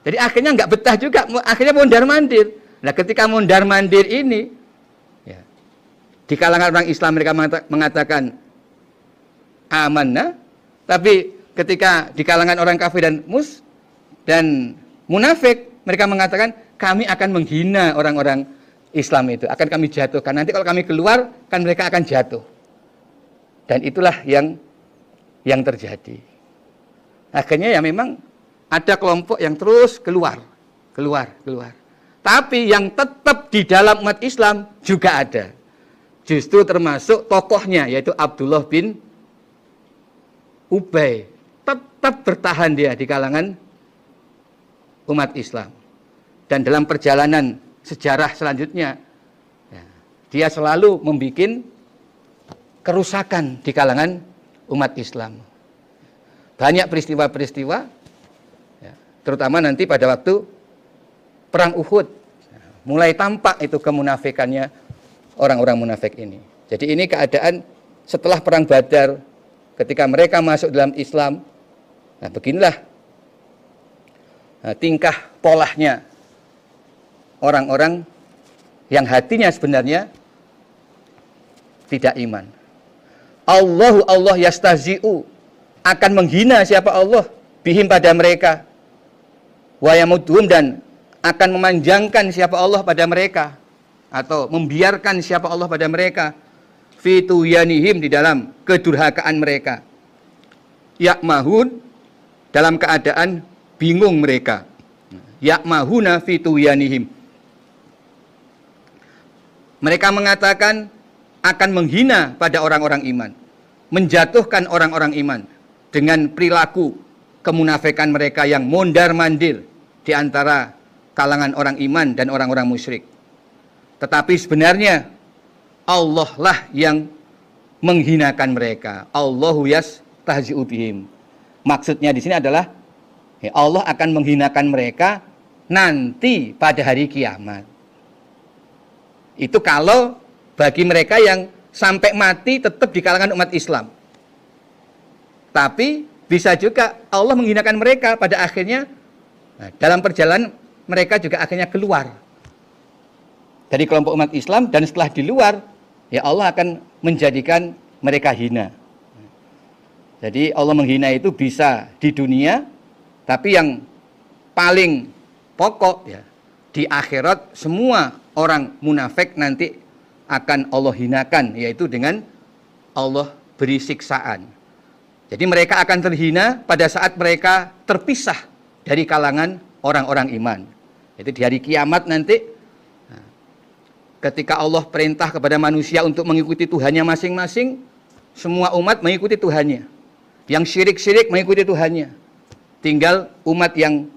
Jadi akhirnya nggak betah juga, akhirnya mondar mandir. Nah ketika mondar mandir ini, ya, di kalangan orang Islam mereka mengatakan amanah, tapi ketika di kalangan orang kafir dan mus dan munafik mereka mengatakan kami akan menghina orang-orang Islam itu akan kami jatuhkan. Nanti kalau kami keluar kan mereka akan jatuh. Dan itulah yang yang terjadi. Akhirnya ya memang ada kelompok yang terus keluar keluar keluar tapi yang tetap di dalam umat Islam juga ada justru termasuk tokohnya yaitu Abdullah bin Ubay tetap bertahan dia di kalangan umat Islam. Dan dalam perjalanan sejarah selanjutnya, ya, dia selalu membuat kerusakan di kalangan umat Islam. Banyak peristiwa-peristiwa, terutama nanti pada waktu perang Uhud, mulai tampak itu kemunafikannya orang-orang munafik ini. Jadi ini keadaan setelah perang Badar, ketika mereka masuk dalam Islam, nah beginilah nah, tingkah polahnya orang-orang yang hatinya sebenarnya tidak iman. Allahu Allah yastazi'u akan menghina siapa Allah bihim pada mereka. Wa yamudhum dan akan memanjangkan siapa Allah pada mereka atau membiarkan siapa Allah pada mereka fitu yanihim di dalam kedurhakaan mereka. Yakmahun dalam keadaan bingung mereka. Yakmahuna fitu yanihim mereka mengatakan akan menghina pada orang-orang iman, menjatuhkan orang-orang iman dengan perilaku kemunafikan mereka yang mondar-mandir di antara kalangan orang iman dan orang-orang musyrik. Tetapi sebenarnya Allah lah yang menghinakan mereka. Allahu yas tahzi'ubihim. Maksudnya di sini adalah Allah akan menghinakan mereka nanti pada hari kiamat. Itu kalau bagi mereka yang sampai mati tetap di kalangan umat Islam. Tapi bisa juga Allah menghinakan mereka pada akhirnya nah, dalam perjalanan mereka juga akhirnya keluar dari kelompok umat Islam dan setelah di luar ya Allah akan menjadikan mereka hina. Jadi Allah menghina itu bisa di dunia tapi yang paling pokok ya di akhirat semua orang munafik nanti akan Allah hinakan yaitu dengan Allah beri siksaan. Jadi mereka akan terhina pada saat mereka terpisah dari kalangan orang-orang iman. Itu di hari kiamat nanti nah, ketika Allah perintah kepada manusia untuk mengikuti Tuhannya masing-masing, semua umat mengikuti Tuhannya. Yang syirik-syirik mengikuti Tuhannya. Tinggal umat yang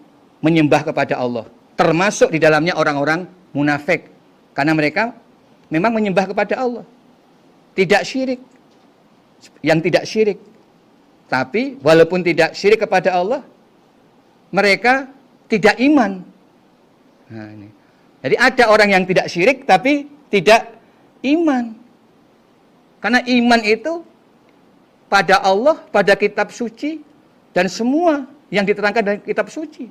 menyembah kepada Allah termasuk di dalamnya orang-orang munafik karena mereka memang menyembah kepada Allah tidak syirik yang tidak syirik tapi walaupun tidak syirik kepada Allah mereka tidak iman nah, ini. jadi ada orang yang tidak syirik tapi tidak iman karena iman itu pada Allah pada kitab suci dan semua yang diterangkan dalam kitab suci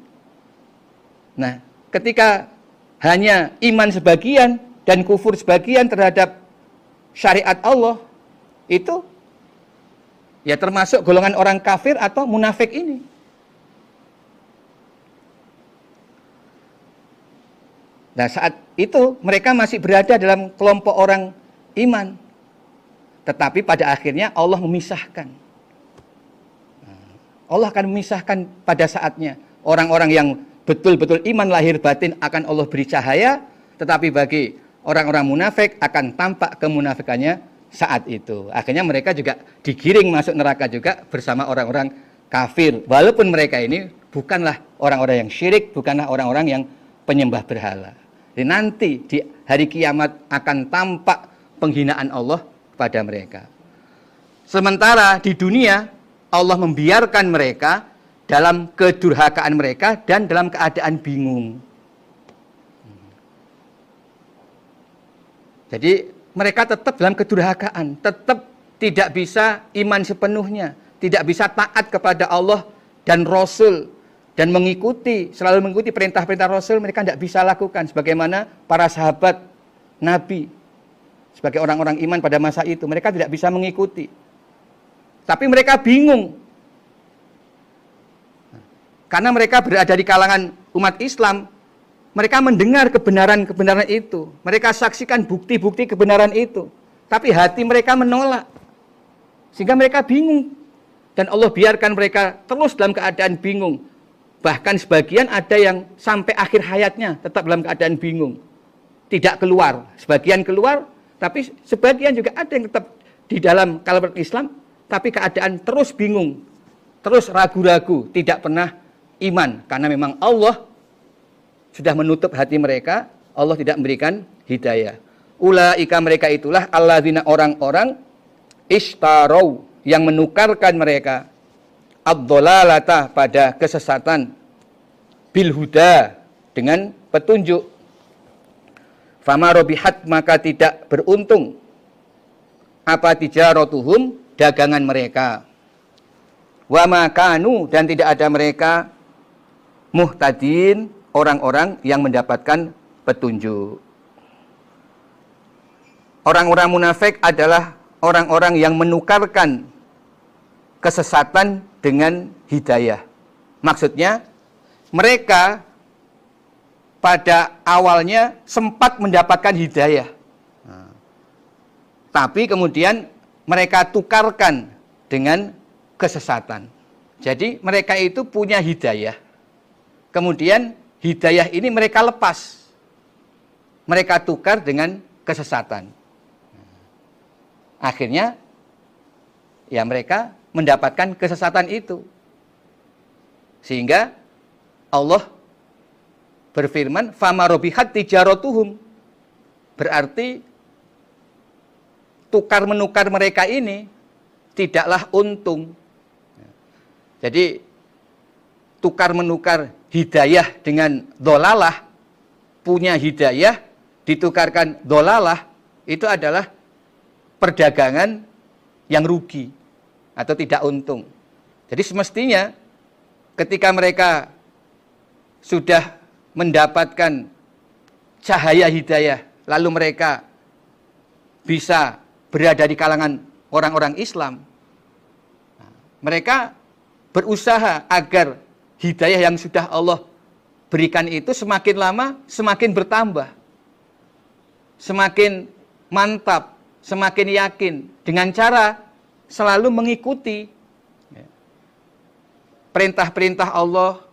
nah ketika hanya iman sebagian dan kufur sebagian terhadap syariat Allah itu ya termasuk golongan orang kafir atau munafik ini. Nah saat itu mereka masih berada dalam kelompok orang iman. Tetapi pada akhirnya Allah memisahkan. Allah akan memisahkan pada saatnya orang-orang yang betul-betul iman lahir batin akan Allah beri cahaya, tetapi bagi orang-orang munafik akan tampak kemunafikannya saat itu. Akhirnya mereka juga digiring masuk neraka juga bersama orang-orang kafir. Walaupun mereka ini bukanlah orang-orang yang syirik, bukanlah orang-orang yang penyembah berhala. Jadi nanti di hari kiamat akan tampak penghinaan Allah pada mereka. Sementara di dunia Allah membiarkan mereka dalam kedurhakaan mereka dan dalam keadaan bingung. Jadi mereka tetap dalam kedurhakaan, tetap tidak bisa iman sepenuhnya, tidak bisa taat kepada Allah dan Rasul dan mengikuti, selalu mengikuti perintah-perintah Rasul mereka tidak bisa lakukan sebagaimana para sahabat Nabi sebagai orang-orang iman pada masa itu mereka tidak bisa mengikuti. Tapi mereka bingung karena mereka berada di kalangan umat Islam, mereka mendengar kebenaran-kebenaran itu. Mereka saksikan bukti-bukti kebenaran itu. Tapi hati mereka menolak. Sehingga mereka bingung. Dan Allah biarkan mereka terus dalam keadaan bingung. Bahkan sebagian ada yang sampai akhir hayatnya tetap dalam keadaan bingung. Tidak keluar. Sebagian keluar, tapi sebagian juga ada yang tetap di dalam kalangan Islam, tapi keadaan terus bingung. Terus ragu-ragu, tidak pernah iman karena memang Allah sudah menutup hati mereka, Allah tidak memberikan hidayah. ulaika mereka itulah alladzina orang-orang istarau yang menukarkan mereka ad pada kesesatan. Bil huda dengan petunjuk. Fama robihat maka tidak beruntung. Apa tijaratuhum dagangan mereka. Wa makanu dan tidak ada mereka. Muhtadin orang-orang yang mendapatkan petunjuk. Orang-orang munafik adalah orang-orang yang menukarkan kesesatan dengan hidayah. Maksudnya, mereka pada awalnya sempat mendapatkan hidayah. Tapi kemudian mereka tukarkan dengan kesesatan. Jadi mereka itu punya hidayah. Kemudian hidayah ini mereka lepas. Mereka tukar dengan kesesatan. Akhirnya ya mereka mendapatkan kesesatan itu. Sehingga Allah berfirman, "Fama robihat tijaratuhum." Berarti tukar menukar mereka ini tidaklah untung. Jadi tukar menukar hidayah dengan dolalah, punya hidayah ditukarkan dolalah, itu adalah perdagangan yang rugi atau tidak untung. Jadi semestinya ketika mereka sudah mendapatkan cahaya hidayah, lalu mereka bisa berada di kalangan orang-orang Islam, mereka berusaha agar hidayah yang sudah Allah berikan itu semakin lama semakin bertambah, semakin mantap, semakin yakin dengan cara selalu mengikuti perintah-perintah Allah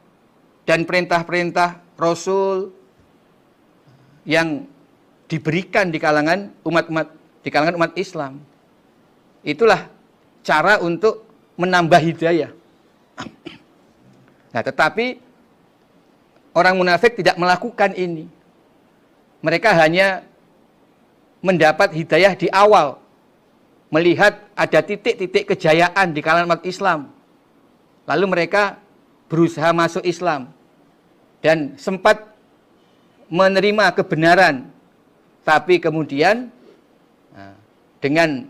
dan perintah-perintah Rasul yang diberikan di kalangan umat-umat di kalangan umat Islam. Itulah cara untuk menambah hidayah. Nah, tetapi orang munafik tidak melakukan ini. Mereka hanya mendapat hidayah di awal, melihat ada titik-titik kejayaan di kalangan umat Islam. Lalu mereka berusaha masuk Islam dan sempat menerima kebenaran. Tapi kemudian nah, dengan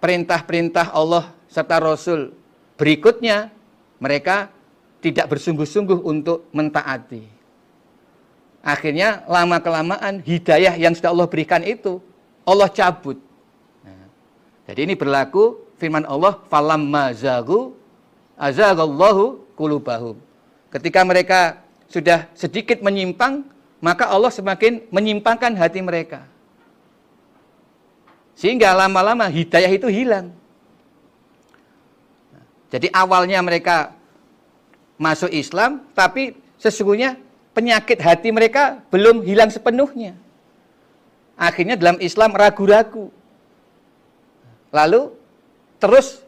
perintah-perintah Allah serta Rasul berikutnya mereka tidak bersungguh-sungguh untuk mentaati. Akhirnya lama-kelamaan hidayah yang sudah Allah berikan itu Allah cabut jadi ini berlaku firman Allah falamma zagu azagallahu kulubahum. Ketika mereka sudah sedikit menyimpang, maka Allah semakin menyimpangkan hati mereka. Sehingga lama-lama hidayah itu hilang. Jadi awalnya mereka masuk Islam, tapi sesungguhnya penyakit hati mereka belum hilang sepenuhnya. Akhirnya dalam Islam ragu-ragu. Lalu terus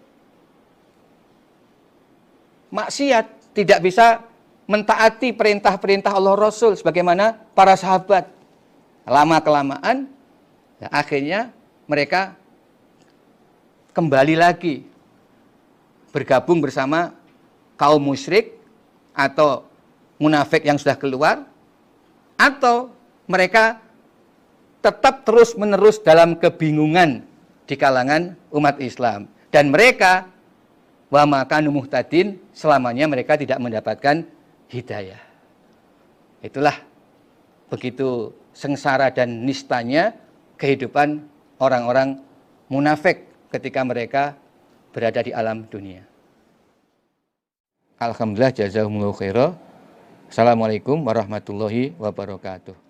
maksiat tidak bisa mentaati perintah-perintah Allah Rasul sebagaimana para sahabat. Lama kelamaan ya, akhirnya mereka kembali lagi bergabung bersama kaum musyrik atau munafik yang sudah keluar atau mereka tetap terus menerus dalam kebingungan di kalangan umat Islam. Dan mereka wa makanu muhtadin selamanya mereka tidak mendapatkan hidayah. Itulah begitu sengsara dan nistanya kehidupan orang-orang munafik ketika mereka berada di alam dunia. Alhamdulillah jazakumullah khairah. Assalamualaikum warahmatullahi wabarakatuh.